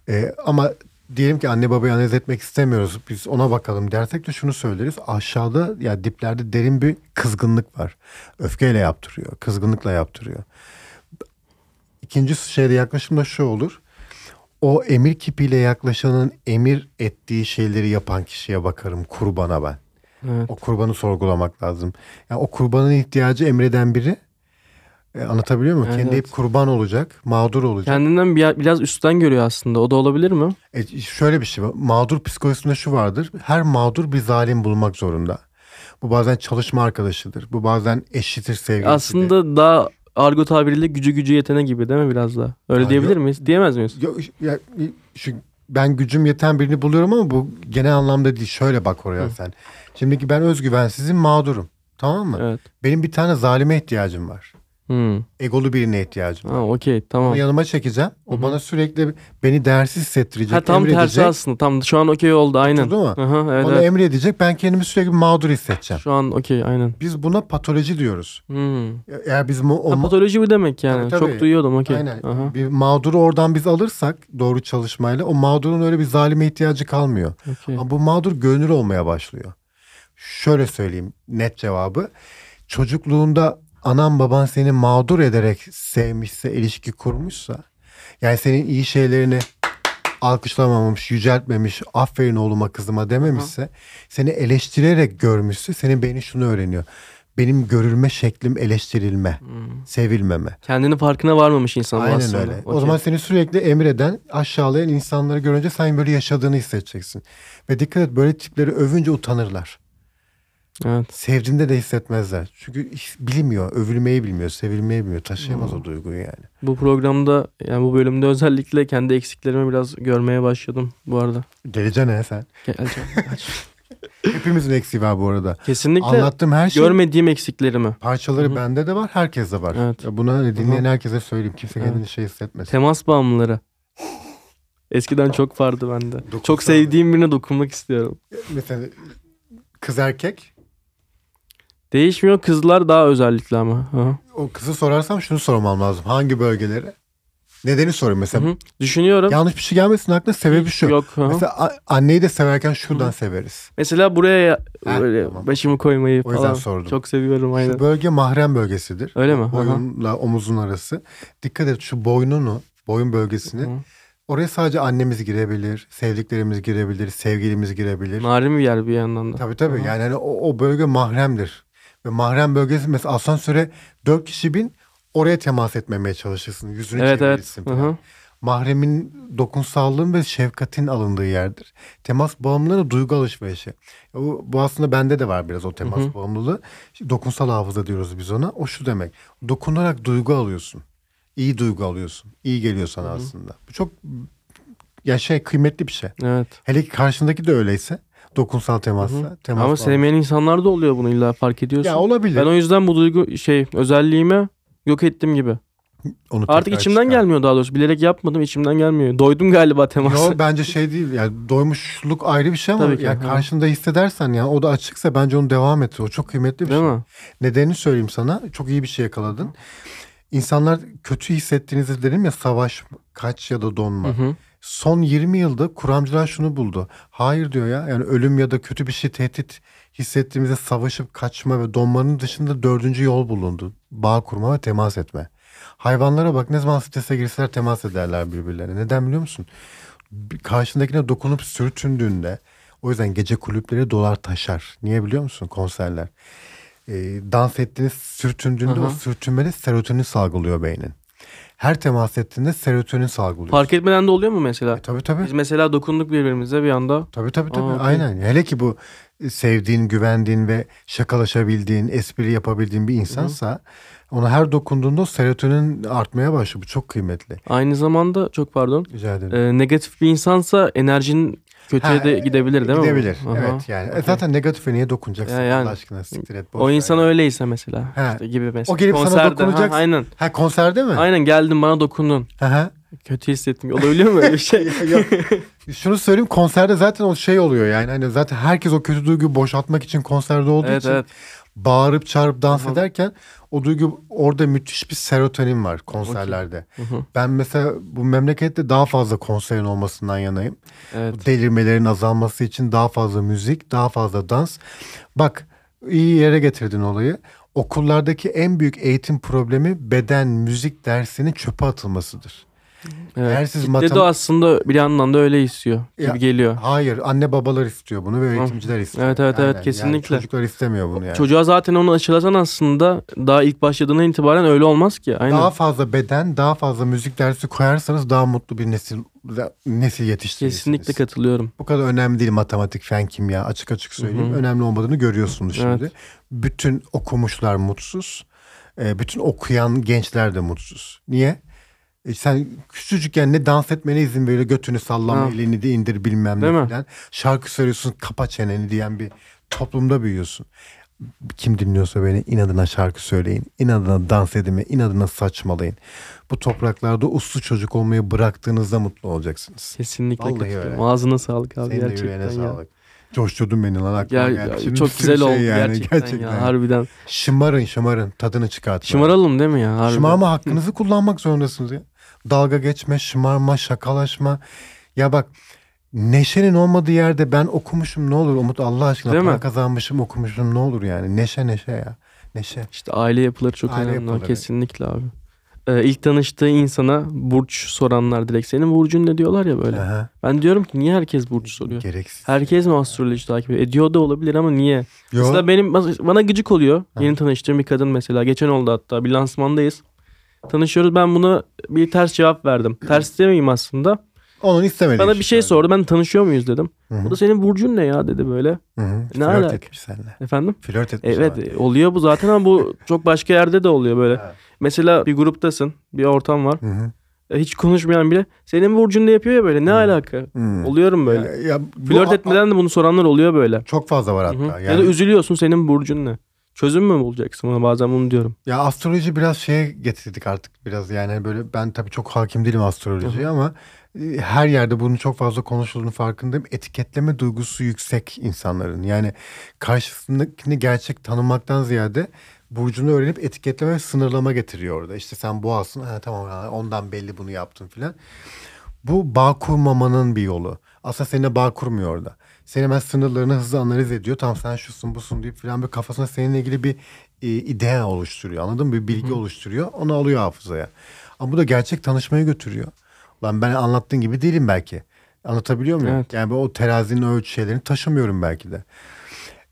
E, ama diyelim ki anne babayı analiz etmek istemiyoruz. Biz ona bakalım dersek de şunu söyleriz. Aşağıda ya diplerde derin bir kızgınlık var. Öfkeyle yaptırıyor. Kızgınlıkla yaptırıyor. İkinci şeyde yaklaşım da şu olur. O emir kipiyle yaklaşanın emir ettiği şeyleri yapan kişiye bakarım kurbana ben. Evet. O kurbanı sorgulamak lazım. Yani o kurbanın ihtiyacı emreden biri e, anlatabiliyor muyum? Evet, Kendi hep kurban olacak, mağdur olacak. Kendinden bir, biraz üstten görüyor aslında. O da olabilir mi? E, şöyle bir şey var. Mağdur psikolojisinde şu vardır. Her mağdur bir zalim bulmak zorunda. Bu bazen çalışma arkadaşıdır. Bu bazen eşitir sevgilisidir. Aslında daha argo tabiriyle gücü gücü yetene gibi değil mi biraz da? Öyle Aa, diyebilir yok. miyiz? Diyemez miyiz? Yo, ya, şu, ben gücüm yeten birini buluyorum ama bu genel anlamda değil. Şöyle bak oraya Hı. sen. Şimdiki ben özgüvensizim mağdurum. Tamam mı? Evet. Benim bir tane zalime ihtiyacım var. Hmm. Egolu birine ihtiyacım var. Ha, okey tamam. Onu yanıma çekeceğim. O Hı hı. bana sürekli beni değersiz hissettirecek. Ha tam tersi emredecek. aslında. Tam şu an okey oldu aynen. Oturdu mu? Aha, evet, Bana evet. emredecek. Ben kendimi sürekli mağdur hissedeceğim. Şu an okey aynen. Biz buna patoloji diyoruz. Hmm. Eğer biz mo- o Ha, patoloji bu demek yani. Tabii, tabii. Çok duyuyordum okey. Aynen. Aha, Bir mağduru oradan biz alırsak doğru çalışmayla o mağdurun öyle bir zalime ihtiyacı kalmıyor. okey. Ama bu mağdur görünür olmaya başlıyor. Şöyle söyleyeyim net cevabı. Çocukluğunda anan baban seni mağdur ederek sevmişse, ilişki kurmuşsa, yani senin iyi şeylerini alkışlamamış, yüceltmemiş, aferin oğluma kızıma dememişse, seni eleştirerek görmüşse senin beynin şunu öğreniyor. Benim görülme şeklim eleştirilme, Hmm. sevilmeme. Kendini farkına varmamış insan Aynen aslında. öyle. O Okey. zaman seni sürekli emreden, aşağılayan insanları görünce sen böyle yaşadığını hissedeceksin. Ve dikkat et böyle tipleri övünce utanırlar. Evet. Sevdiğinde de hissetmezler. Çünkü bilmiyor, övülmeyi bilmiyor, sevilmeyi bilmiyor. Taşıyamaz Hmm. o duyguyu yani. Bu programda yani bu bölümde özellikle kendi eksiklerimi biraz görmeye başladım bu arada. Geleceğine ne sen? Geleceğim. <laughs> Hepimizin eksiği var bu arada. Kesinlikle Anlattığım her şey görmediğim eksiklerimi. parçaları Hı hı. bende de var, herkeste var. Evet. Hani dinleyen Hı herkese söyleyeyim. Kimse Evet. kendini şey hissetmesin. Temas bağımlıları. Eskiden çok vardı bende. Dokunsal- Çok sevdiğim birine dokunmak istiyorum. Mesela kız erkek Değişmiyor kızlar daha özellikle ama. Hı. o kızı sorarsam şunu sormam lazım. Hangi bölgeleri? Nedeni sorayım mesela. Hı hı. Düşünüyorum. Yanlış bir şey gelmesin aklına sebebi şu. Yok. hı. Mesela a- anneyi de severken şuradan Hı. severiz. Mesela buraya Ha, böyle tamam. başımı koymayı O yüzden falan sordum. çok seviyorum aynen. Şu bölge mahrem bölgesidir. Öyle mi? Hı hı. Boyunla omuzun arası. Dikkat et şu boynunu, boyun bölgesini. Hı. Oraya sadece annemiz girebilir, sevdiklerimiz girebilir, sevgilimiz girebilir. Narin bir yer bir yandan da. Tabii tabii. Hı. Yani hani o, o bölge mahremdir. Ve mahrem bölgesi mesela asansöre dört kişi bin oraya temas etmemeye çalışırsın. Yüzünü Evet evet. çevirirsin Hı falan. hı. Mahremin dokunsallığın ve şefkatin alındığı yerdir. Temas bağımlılığı duygu alışverişi. Bu, bu aslında bende de var biraz o temas Hı hı. bağımlılığı. Dokunsal hafıza diyoruz biz ona. O şu demek. Dokunarak duygu alıyorsun. İyi duygu alıyorsun. İyi geliyor sana Hı hı. aslında. Bu çok ya şey kıymetli bir şey. Evet. Hele ki karşındaki de öyleyse dokunsal temasla. Hı hı. Temas Ama sevmeyen insanlar da oluyor bunu illa fark ediyorsun. Ya olabilir. Ben o yüzden bu duygu şey özelliğimi yok ettim gibi. Onu Artık içimden çıkar. gelmiyor daha doğrusu. Bilerek yapmadım içimden gelmiyor. Doydum galiba temasa. Yo <laughs> bence şey değil yani doymuşluk ayrı bir şey ama Tabii ki, yani hı. karşında hissedersen yani o da açıksa bence onu devam et. O çok kıymetli bir Değil şey. mi? Nedenini söyleyeyim sana. Çok iyi bir şey yakaladın. İnsanlar kötü hissettiğinizde dedim ya savaş, kaç ya da donma. Hı hı. Son 20 yılda kuramcılar şunu buldu. Hayır diyor ya yani ölüm ya da kötü bir şey tehdit hissettiğimizde savaşıp kaçma ve donmanın dışında dördüncü yol bulundu. Bağ kurma ve temas etme. Hayvanlara bak ne zaman strese girseler temas ederler birbirlerine. Neden biliyor musun? Karşındakine dokunup sürtündüğünde O yüzden gece kulüpleri dolar taşar. Niye biliyor musun konserler? Ee, dans ettiğiniz sürtündüğünde Aha. o sürtünmede serotonin salgılıyor beynin. Her temas ettiğinde serotonin salgılıyor. Fark etmeden de oluyor mu mesela? E, tabii tabii. Biz mesela dokunduk birbirimize bir anda. Tabii tabii tabii. Aa. Aynen. Hele ki bu e, sevdiğin, güvendiğin ve şakalaşabildiğin, espri yapabildiğin bir insansa ona her dokunduğunda serotonin artmaya başlıyor. Bu çok kıymetli. Aynı zamanda çok pardon. Rica ederim. e, negatif bir insansa enerjin kötüye Ha, de gidebilir değil mi? bu? Gidebilir. Aha. Evet yani. E, Okey. zaten negatife niye dokunacaksın Ya yani. Allah aşkına siktir et. O insan yani. öyleyse mesela. Ha. işte gibi mesela. O gelip sana Konserde, dokunacak. Ha, aynen. Ha konserde mi? Aynen geldin bana dokundun. Hı. Kötü hissettim. Olabiliyor mu öyle bir şey? <laughs> Yok. Şunu söyleyeyim konserde zaten o şey oluyor yani hani zaten herkes o kötü duyguyu boşaltmak için konserde olduğu evet için evet. Bağırıp çağırıp dans Hı hı. ederken o duygu orada müthiş bir serotonin var konserlerde. Ben mesela bu memlekette daha fazla konserin olmasından yanayım. Evet. Delirmelerin azalması için daha fazla müzik, daha fazla dans. Bak iyi yere getirdin olayı. Okullardaki en büyük eğitim problemi beden müzik dersinin çöpe atılmasıdır. Evet. Eğer siz Kitle de matem- aslında bir yandan da öyle istiyor gibi Ya, geliyor. Hayır, anne babalar istiyor bunu ve eğitimciler istiyor. Evet, evet, evet, Yani kesinlikle. çocuklar istemiyor bunu yani. Çocuğa zaten onu aşılasan aslında daha ilk başladığından itibaren öyle olmaz ki. Aynen. Daha fazla beden, daha fazla müzik dersi koyarsanız daha mutlu bir nesil nesil yetiştirirsiniz. Kesinlikle katılıyorum. Bu kadar önemli değil matematik, fen, kimya. Açık açık söyleyeyim. Hı hı. Önemli olmadığını görüyorsunuz şimdi. Evet. Bütün okumuşlar mutsuz. Ee, bütün okuyan gençler de mutsuz. Niye? E sen küçücükken ne dans etmene izin veriyor. Götünü sallama, Ha. elini de indir bilmem Değil ne mi? falan. Şarkı söylüyorsun kapa çeneni diyen bir toplumda büyüyorsun. Kim dinliyorsa beni inadına şarkı söyleyin. inadına dans edin inadına saçmalayın. Bu topraklarda uslu çocuk olmayı bıraktığınızda mutlu olacaksınız. Kesinlikle Vallahi katılıyorum. öyle. Ağzına sağlık abi Senin de gerçekten ya. sağlık. Coşturdun beni lan aklıma Ya, geldi. Şimdi çok güzel şey oldu yani, gerçekten, ya harbiden. Şımarın şımarın tadını çıkartın. Şımaralım değil mi ya? Harbiden. Şımarma hakkınızı kullanmak zorundasınız ya. Dalga geçme, şımarma, şakalaşma. Ya bak neşenin olmadığı yerde ben okumuşum ne olur Umut Allah aşkına Değil para mi? kazanmışım okumuşum ne olur yani. Neşe neşe ya. Neşe. İşte aile yapıları çok Aile önemli. yapıları. Kesinlikle abi. Ee, ilk tanıştığı insana burç soranlar direkt senin burcun ne diyorlar ya böyle. Aha. Ben diyorum ki niye herkes burç soruyor? Gereksiz. Herkes mi astroloji takip ediyor? Ediyor da olabilir ama niye? Yo, Mesela benim bana gıcık oluyor. Yeni tanıştığım bir kadın mesela. Geçen oldu hatta bir lansmandayız. Tanışıyoruz ben buna bir ters cevap verdim. Ters demeyeyim aslında. onun istemediği Bana bir şey yani. sordu. Ben tanışıyor muyuz dedim. Hı hı. Bu da senin burcun ne ya dedi böyle. Hı hı. Ne Flört alaka? etmiş seninle. Efendim? Flört etmiş. Evet e, oluyor bu zaten ama bu <laughs> çok başka yerde de oluyor böyle. Ha. Mesela bir gruptasın. Bir ortam var. Hı hı. E, Hiç konuşmayan bile senin burcun ne yapıyor ya böyle. Ne Hı. alaka? Hı. Oluyorum böyle. Ya, ya Flört etmeden de bunu soranlar oluyor böyle. çok fazla var hatta. Ya da Yani, üzülüyorsun senin burcun ne? Çözüm mü bulacaksın buna bazen bunu diyorum. Ya astroloji biraz şeye getirdik artık biraz yani böyle ben tabii çok hakim değilim astrolojiye ama e, her yerde bunun çok fazla konuşulduğunu farkındayım. Etiketleme duygusu yüksek insanların. Yani karşısındakini gerçek tanımaktan ziyade burcunu öğrenip etiketleme ve sınırlama getiriyor orada. İşte sen boğasın ha, tamam ondan belli bunu yaptın filan. Bu bağ kurmamanın bir yolu. Aslında seninle bağ kurmuyor orada. Seni hemen sınırlarını hızlı analiz ediyor. Tamam sen şusun busun deyip filan bir kafasına seninle ilgili bir e, idea oluşturuyor. Anladın mı? Bir bilgi oluşturuyor. Onu alıyor hafızaya. Ama bu da gerçek tanışmaya götürüyor. Lan ben anlattığın gibi değilim belki. Anlatabiliyor muyum? Evet. Yani o terazinin ölçü şeylerini taşımıyorum belki de.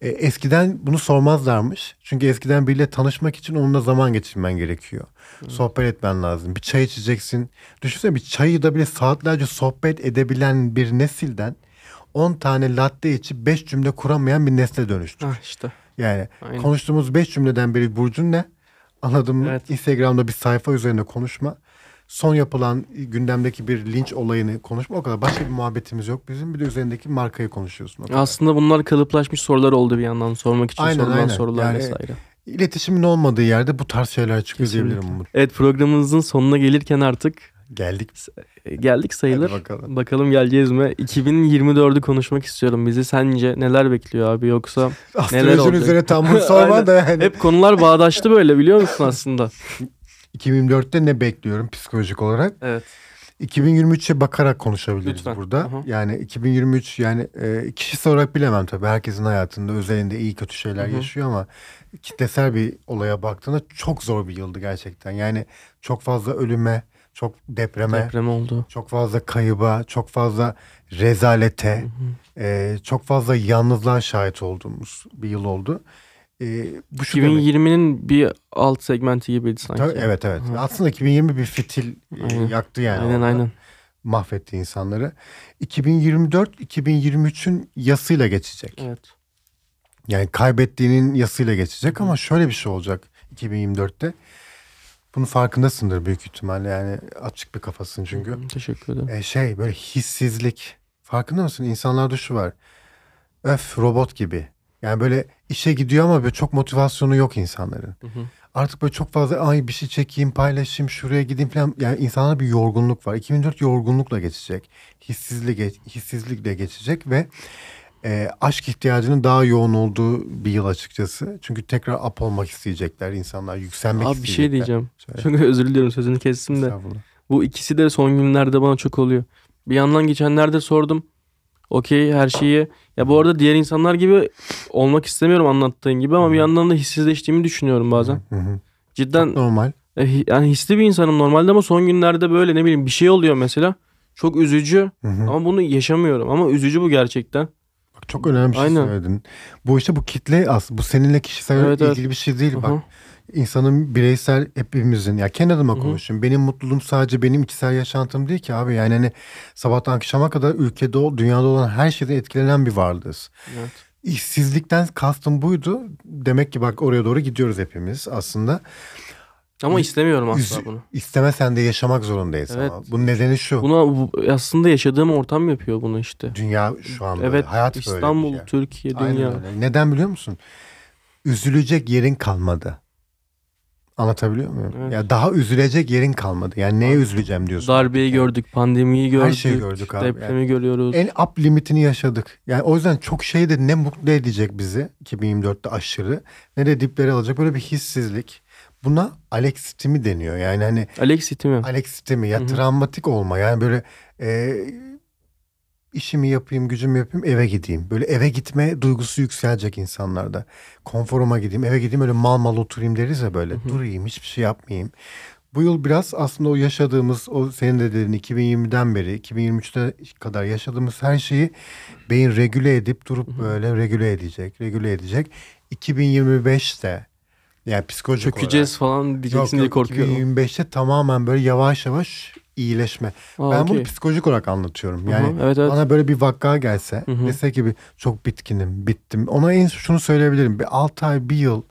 E, eskiden bunu sormazlarmış. Çünkü eskiden biriyle tanışmak için onunla zaman geçirmen gerekiyor. Sohbet etmen lazım. Bir çay içeceksin. Düşünsene bir çayı da bile saatlerce sohbet edebilen bir nesilden 10 tane latte içip 5 cümle kuramayan bir nesle dönüştü. Ah işte. Yani Aynen. konuştuğumuz 5 cümleden biri Burcun ne? Anladın mı? Evet. Instagram'da bir sayfa üzerine konuşma. Son yapılan gündemdeki bir linç olayını konuşma. O kadar. Başka bir muhabbetimiz yok bizim. Bir de üzerindeki markayı konuşuyorsun. O kadar. Aslında bunlar kalıplaşmış sorular oldu bir yandan sormak için Aynen, sorulan aynen. sorular Yani- vesaire. İletişimin olmadığı yerde bu tarz şeyler çıkıyor Kesinlikle. diyebilirim. Evet programımızın sonuna gelirken artık Geldik. geldik sayılır. Hadi bakalım. Bakalım geleceğiz mi? 2024'ü konuşmak istiyorum. Bizi sence neler bekliyor abi yoksa <laughs> Astrolojinin olacak? üzerine tam bunu <laughs> sorma da yani. hep konular bağdaştı böyle biliyor musun aslında? <laughs> 2024'te ne bekliyorum psikolojik olarak? Evet. 2023'e bakarak konuşabiliriz Lütfen. burada. Aha. Yani 2023 yani e, kişisel olarak bilemem tabii. Herkesin hayatında özelinde iyi kötü şeyler Hı hı. yaşıyor ama kitlesel bir olaya baktığında çok zor bir yıldı gerçekten. Yani çok fazla ölüme, çok depreme, Deprem oldu. çok fazla kayıba, çok fazla rezalete, e, çok fazla yalnızlığa şahit olduğumuz bir yıl oldu. E, bu şu demek. 2020'nin bir alt segmenti gibiydi sanki. Tabii, evet evet. Hı. Aslında 2020 bir fitil e, Aynen. yaktı yani. Aynen orada. aynen. Mahvetti insanları. 2024 2023'ün yasıyla geçecek. Evet. Yani kaybettiğinin yasıyla geçecek ama şöyle bir şey olacak 2024'te. Bunun farkındasındır büyük ihtimalle yani açık bir kafasın çünkü. Hı, Teşekkür ederim. E, şey böyle hissizlik. Farkında mısın? İnsanlarda şu var. Öf robot gibi. Yani böyle işe gidiyor ama böyle çok motivasyonu yok insanların. Hı hı. Artık böyle çok fazla ay bir şey çekeyim paylaşayım şuraya gideyim falan. Yani insanlarda bir yorgunluk var. 2004 yorgunlukla geçecek. Hissizlik, hissizlikle geçecek ve e, aşk ihtiyacının daha yoğun olduğu bir yıl açıkçası. Çünkü tekrar up olmak isteyecekler insanlar. Yükselmek Abi bir şey diyeceğim. Söyle. Çok özür diliyorum sözünü kestim de. Bu ikisi de son günlerde bana çok oluyor. Bir yandan geçenlerde sordum. Okey her şeyi. Ya bu arada diğer insanlar gibi olmak istemiyorum anlattığın gibi ama bir yandan da hissizleştiğimi düşünüyorum bazen. Cidden Normal. e, yani hisli bir insanım normalde ama son günlerde böyle ne bileyim bir şey oluyor mesela. Çok üzücü ama bunu yaşamıyorum ama üzücü bu gerçekten. Bak çok önemli bir şey Aynen. söyledin. Bu işte bu kitle aslında bu seninle kişisel Evet, evet. ilgili bir şey değil. Bak insanın bireysel hepimizin ya kendi adıma konuşayım. Benim mutluluğum sadece benim içsel yaşantım değil ki abi. Yani hani sabahtan akşama kadar ülkede dünyada olan her şeyden etkilenen bir varlığız. Evet. İşsizlikten kastım buydu. Demek ki bak oraya doğru gidiyoruz hepimiz aslında. Ama istemiyorum asla bunu. İstemesen de yaşamak zorundayız Evet. ama. Bunun nedeni şu. Buna bu- aslında yaşadığım ortam yapıyor bunu işte. Dünya şu an böyle. Evet Hayat böyle bir İstanbul, şey. Türkiye, Aynen dünya. öyle. Neden biliyor musun? Üzülecek yerin kalmadı. Anlatabiliyor muyum? Evet. Ya daha üzülecek yerin kalmadı. Yani neye üzüleceğim diyorsun. Darbeyi gördük, pandemiyi gördük, Her şeyi gördük abi. depremi görüyoruz. En up limitini yaşadık. Yani o yüzden çok şey de ne mutlu edecek bizi 2024'te aşırı ne de dipleri alacak böyle bir hissizlik. Buna alexitimi deniyor. Yani hani Alex City mi? alexitimi ya Hı hı. travmatik olma. Yani böyle e, işimi yapayım, gücümü yapayım, eve gideyim. Böyle eve gitme duygusu yükselecek insanlarda. Konforuma gideyim, eve gideyim öyle mal mal oturayım deriz ya böyle. Hı hı. Durayım, hiçbir şey yapmayayım. Bu yıl biraz aslında o yaşadığımız, o senin de dediğin 2020'den beri, 2023'te kadar yaşadığımız her şeyi beyin regüle edip durup böyle regüle edecek, regüle edecek. 2025'te yani psikolojik Çökeceğiz falan olarak. diyeceksin diye korkuyorum. 2025'te tamamen böyle yavaş yavaş iyileşme. Aa, ben okey. bunu psikolojik olarak anlatıyorum. Yani evet evet. bana böyle bir vaka gelse Hı hı. dese ki bir çok bitkinim, bittim. Ona en şunu söyleyebilirim. Bir 6 ay, bir yıl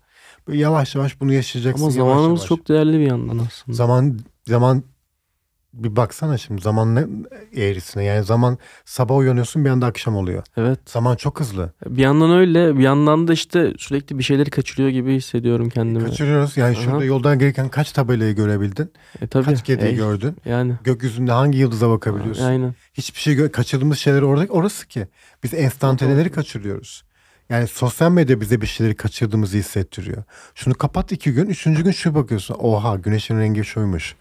böyle yavaş yavaş bunu yaşayacaksın. Ama yavaş zamanımız yavaş. çok değerli bir yandan aslında. Zaman zaman bir baksana şimdi zaman ne eğrisine. Yani zaman sabah uyanıyorsun bir anda akşam oluyor. Evet. Zaman çok hızlı. Bir yandan öyle, bir yandan da işte sürekli bir şeyleri kaçırıyor gibi hissediyorum kendimi. Kaçırıyoruz. Yani şurada Aha. yoldan gelirken kaç tabelayı görebildin? E tabii. Kaç kediyi Ey, gördün? Yani. Gökyüzünde hangi yıldıza bakabiliyorsun? Aynen. Hiçbir şey gö- kaçırdığımız şeyler orada orası ki. Biz enstantaneleri kaçırıyoruz. Yani sosyal medya bize bir şeyleri kaçırdığımızı hissettiriyor. Şunu kapat iki gün, üçüncü gün şu bakıyorsun. Oha güneşin rengi şuymuş.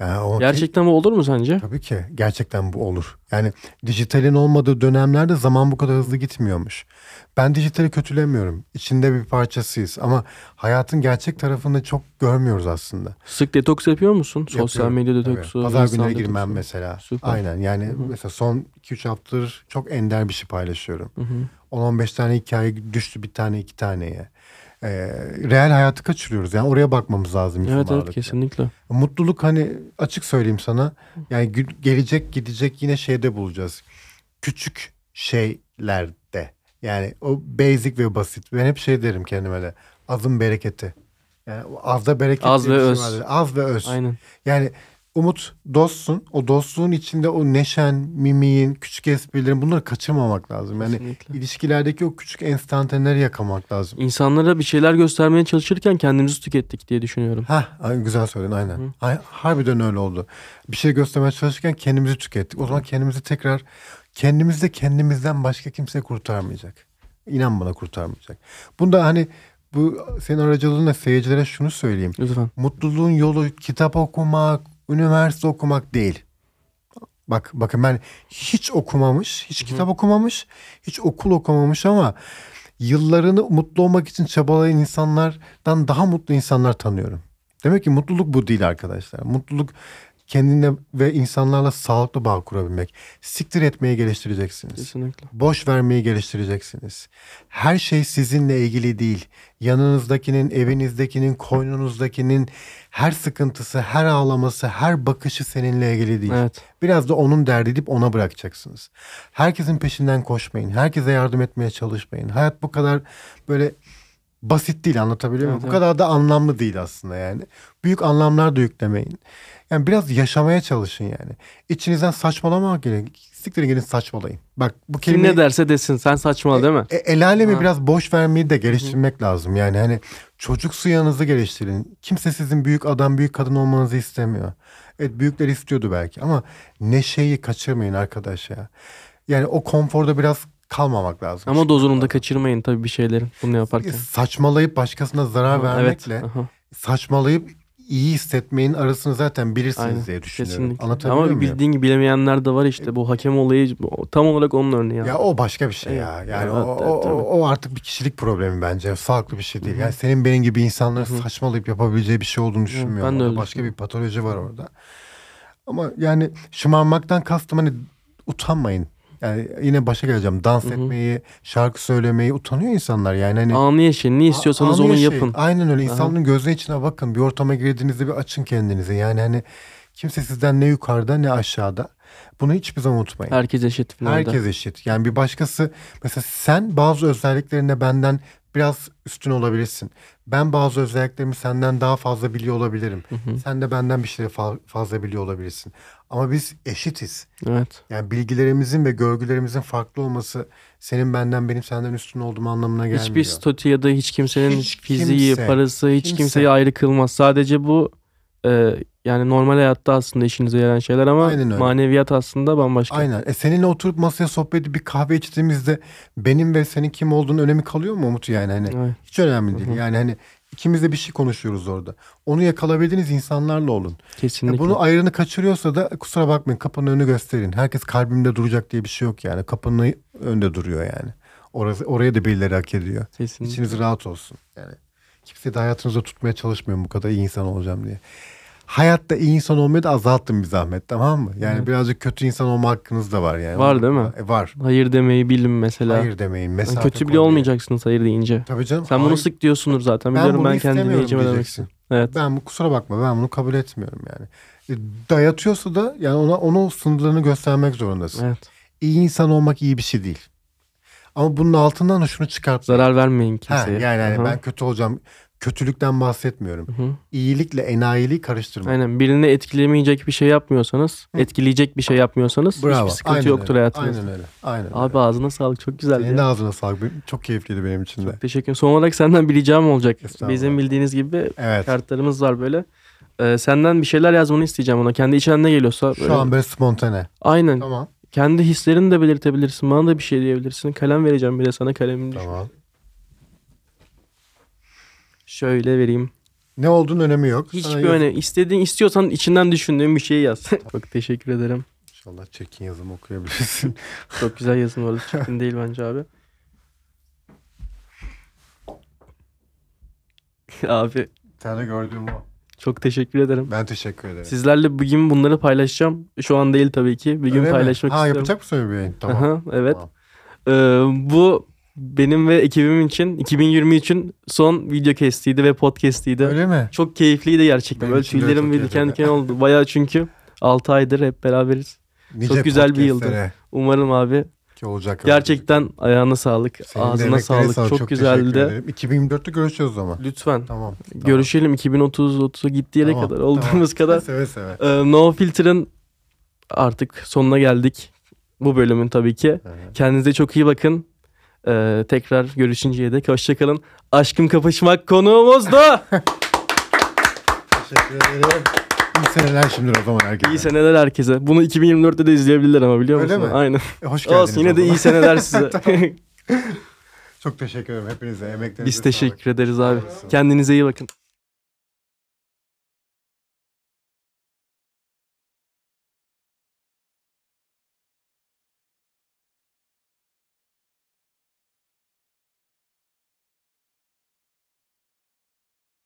Yani o Gerçekten bu olur mu sence? Tabii ki gerçekten bu olur. Yani dijitalin olmadığı dönemlerde zaman bu kadar hızlı gitmiyormuş. Ben dijitali kötülemiyorum. İçinde bir parçasıyız ama hayatın gerçek tarafını çok görmüyoruz aslında. Sık detoks yapıyor musun? Sosyal medya detoksu. Pazar insan günleri girmem detoksu. mesela. Süper. Aynen yani Hı hı. mesela son 2-3 haftadır çok ender bir şey paylaşıyorum. Hı hı. 10-15 tane hikaye düştü bir tane iki taneye. Ee, real hayatı kaçırıyoruz. Yani oraya bakmamız lazım. Evet evet ağırlıkla. kesinlikle. Mutluluk hani açık söyleyeyim sana. Yani gelecek gidecek yine şeyde bulacağız. Küçük şeylerde. Yani o basic ve basit. Ben hep şey derim kendime de. Azın bereketi. Yani azda bereket Az ve şey öz. vardır. Az ve öz. Aynen. Yani Umut dostsun. O dostluğun içinde o neşen, mimiğin, küçük esprilerin bunları kaçırmamak lazım. Yani Kesinlikle. ilişkilerdeki o küçük enstantaneleri yakalamak lazım. İnsanlara bir şeyler göstermeye çalışırken kendimizi tükettik diye düşünüyorum. Hah ay- güzel söyledin aynen. Hı. Ay, harbiden öyle oldu. Bir şey göstermeye çalışırken kendimizi tükettik. O zaman kendimizi tekrar kendimiz de kendimizden başka kimse kurtarmayacak. İnan bana kurtarmayacak. Bunda hani bu senin aracılığıyla seyircilere şunu söyleyeyim. Lütfen. Mutluluğun yolu kitap okumak, üniversite okumak değil. Bak bakın ben hiç okumamış, hiç kitap okumamış, hiç okul okumamış ama yıllarını mutlu olmak için çabalayan insanlardan daha mutlu insanlar tanıyorum. Demek ki mutluluk bu değil arkadaşlar. Mutluluk kendinle ve insanlarla sağlıklı bağ kurabilmek. Siktir etmeyi geliştireceksiniz. Kesinlikle. Boş vermeyi geliştireceksiniz. Her şey sizinle ilgili değil. Yanınızdakinin, evinizdekinin, koynunuzdakinin her sıkıntısı, her ağlaması, her bakışı seninle ilgili değil. Evet. Biraz da onun derdi edip ona bırakacaksınız. Herkesin peşinden koşmayın. Herkese yardım etmeye çalışmayın. Hayat bu kadar böyle basit değil anlatabiliyor muyum? Evet, Bu evet. kadar da anlamlı değil aslında yani. Büyük anlamlar da yüklemeyin. Yani biraz yaşamaya çalışın yani. İçinizden saçmalamak gerek. Siktirin gidin saçmalayın. Bak bu Kim kelime ne derse desin sen saçma değil mi? e, el alemi Ha. biraz boş vermeyi de geliştirmek lazım. Yani hani çocuksu yanınızı geliştirin. Kimse sizin büyük adam, büyük kadın olmanızı istemiyor. Evet büyükler istiyordu belki ama neşeyi kaçırmayın arkadaş ya. Yani o konforda biraz kalmamak lazım. Ama dozunu da kaçırmayın tabii bir şeylerin bunu yaparken. Saçmalayıp başkasına zarar Ha, vermekle Evet. aha, saçmalayıp iyi hissetmeyin arasını zaten bilirsiniz Aynen, diye düşünüyorum. Kesinlikle. Anlatabiliyor Ama muyum? bildiğin gibi bilemeyenler de var işte. Bu hakem olayı tam olarak onun örneği. Ya Ya. o başka bir şey ya. Evet, Yani evet, o, evet, o, o artık bir kişilik problemi bence. Sağlıklı bir şey değil. Hı. Yani senin benim gibi insanların Hı saçmalayıp yapabileceği bir şey olduğunu düşünmüyorum. ben de öyle başka bir patoloji var orada. Ama yani şımarmaktan kastım hani utanmayın. Yani yine başa geleceğim. Dans Hı hı. etmeyi, şarkı söylemeyi utanıyor insanlar. Yani hani Anı yaşayın. Ne istiyorsanız onu şey. yapın. Aynen öyle. İnsanların gözüne içine bakın. Bir ortama girdiğinizde bir açın kendinizi. Yani hani kimse sizden ne yukarıda ne aşağıda. Bunu hiçbir zaman unutmayın. Herkes eşit finalde. Herkes eşit. Yani bir başkası mesela sen bazı özelliklerinde benden biraz üstün olabilirsin. Ben bazı özelliklerimi senden daha fazla biliyor olabilirim. Hı hı. Sen de benden bir şey fa- fazla biliyor olabilirsin. Ama biz eşitiz. Evet. Yani bilgilerimizin ve görgülerimizin farklı olması senin benden benim senden üstün olduğum anlamına gelmiyor. Hiçbir statü ya da hiç kimsenin Hiç fiziği, kimse, parası hiç kimse. kimseyi ayrı kılmaz. Sadece bu e, yani normal hayatta aslında işinize yarayan şeyler ama maneviyat aslında bambaşka. Aynen. E seninle oturup masaya sohbet edip bir kahve içtiğimizde benim ve senin kim olduğunun önemi kalıyor mu Umut yani hani? Evet. Hiç önemli değil. Hı hı. Yani hani ikimiz de bir şey konuşuyoruz orada. Onu yakalayabildiğiniz insanlarla olun. E Kesinlikle. bunu ayrını kaçırıyorsa da kusura bakmayın kapının önünü gösterin. Herkes kalbimde duracak diye bir şey yok yani. Kapının önünde duruyor yani. Orası, oraya da birileri hak ediyor. Kesinlikle. İçiniz rahat olsun. Yani kimse de hayatınızda tutmaya çalışmıyorum bu kadar iyi insan olacağım diye. Hayatta iyi insan olmayı da azalttım bir zahmet tamam mı? Yani Evet. birazcık kötü insan olma hakkınız da var yani. Var değil mi? E, var. Hayır demeyi bilin mesela. Hayır demeyin. Yani Mesafe kötü bile olmayacaksınız hayır deyince. Tabii canım. Sen bunu hayır, sık diyorsundur zaten. ben Biliyorum bunu ben, kendi istemiyorum dinleyicime demek. Evet. Ben bu kusura bakma ben bunu kabul etmiyorum yani. E, dayatıyorsa da yani ona onun sınırlarını göstermek zorundasın. Evet. İyi insan olmak iyi bir şey değil. Ama bunun altından da şunu çıkart. Zarar vermeyin Ha, kimseye. yani hani Aha. ben kötü olacağım. Kötülükten bahsetmiyorum. Hı hı. İyilikle enayiliği karıştırma. Aynen birini etkilemeyecek bir şey yapmıyorsanız, Hı. etkileyecek bir şey yapmıyorsanız Bravo. hiçbir sıkıntı Aynen yoktur öyle. hayatınızda. Aynen öyle. Aynen Abi öyle. ağzına sağlık çok güzeldi. Senin ya. ağzına sağlık. Çok keyifliydi benim için de. Çok teşekkür ederim. Son olarak senden bir ricam olacak. Bizim bildiğiniz gibi Evet. kartlarımız var böyle. Ee, senden bir şeyler yazmanı isteyeceğim ona. Kendi içinden ne geliyorsa. böyle- Şu an böyle spontane. Aynen. Tamam. Kendi hislerini de belirtebilirsin. Bana da bir şey diyebilirsin. Kalem vereceğim bir de sana kalemini düşün. Şöyle vereyim. Ne olduğunun önemi yok. Sana Hiçbir yaz- öne istediğin istiyorsan içinden düşündüğün bir şeyi yaz. <laughs> Çok teşekkür ederim. İnşallah çekin yazımı okuyabilirsin. <laughs> Çok güzel yazın orada. Çirkin değil bence abi. <laughs> abi Bir tane gördüğüm o. çok teşekkür ederim. Ben teşekkür ederim. Sizlerle bugün bunları paylaşacağım. Şu an değil tabii ki. Bir gün Öyle mi? paylaşmak ha, istiyorum. yapacak mısın bir yayın? Tamam. Aha, evet. Tamam. Ee, bu benim ve ekibim için 2020 için son video kestiydi ve podcast'iydi. Öyle mi? Çok keyifliydi gerçekten. Benim Böyle tüylerim çok bir diken diken oldu. Bayağı çünkü 6 aydır hep beraberiz. Nice güzel bir yıldı. Umarım abi Ki olacak. gerçekten ayağına sağlık, Senin ağzına sağlık. sağlık. Çok, teşekkür güzeldi. ederim. 2024'te görüşeceğiz o zaman. Lütfen Tamam. görüşelim 2030 30'a gittiği yere Tamam, kadar tamam. olduğumuz kadar. <laughs> Seve seve. Ee, no Filter'ın artık sonuna geldik. Bu bölümün tabii ki. Hı. Kendinize çok iyi bakın. Ee, tekrar görüşünceye dek hoşçakalın. Aşkım kapışmak konuğumuzdu. Teşekkür ederim. İyi seneler şimdiden o zaman herkese. iyi seneler herkese. Bunu 2024'te de izleyebilirler ama biliyor Öyle musun? mi? Aynen. E, hoş geldiniz Olsun yine de iyi seneler <laughs> size. Çok teşekkür ederim hepinize. Emeklerinize Biz sağlık. teşekkür ederiz abi. Kendinize iyi bakın.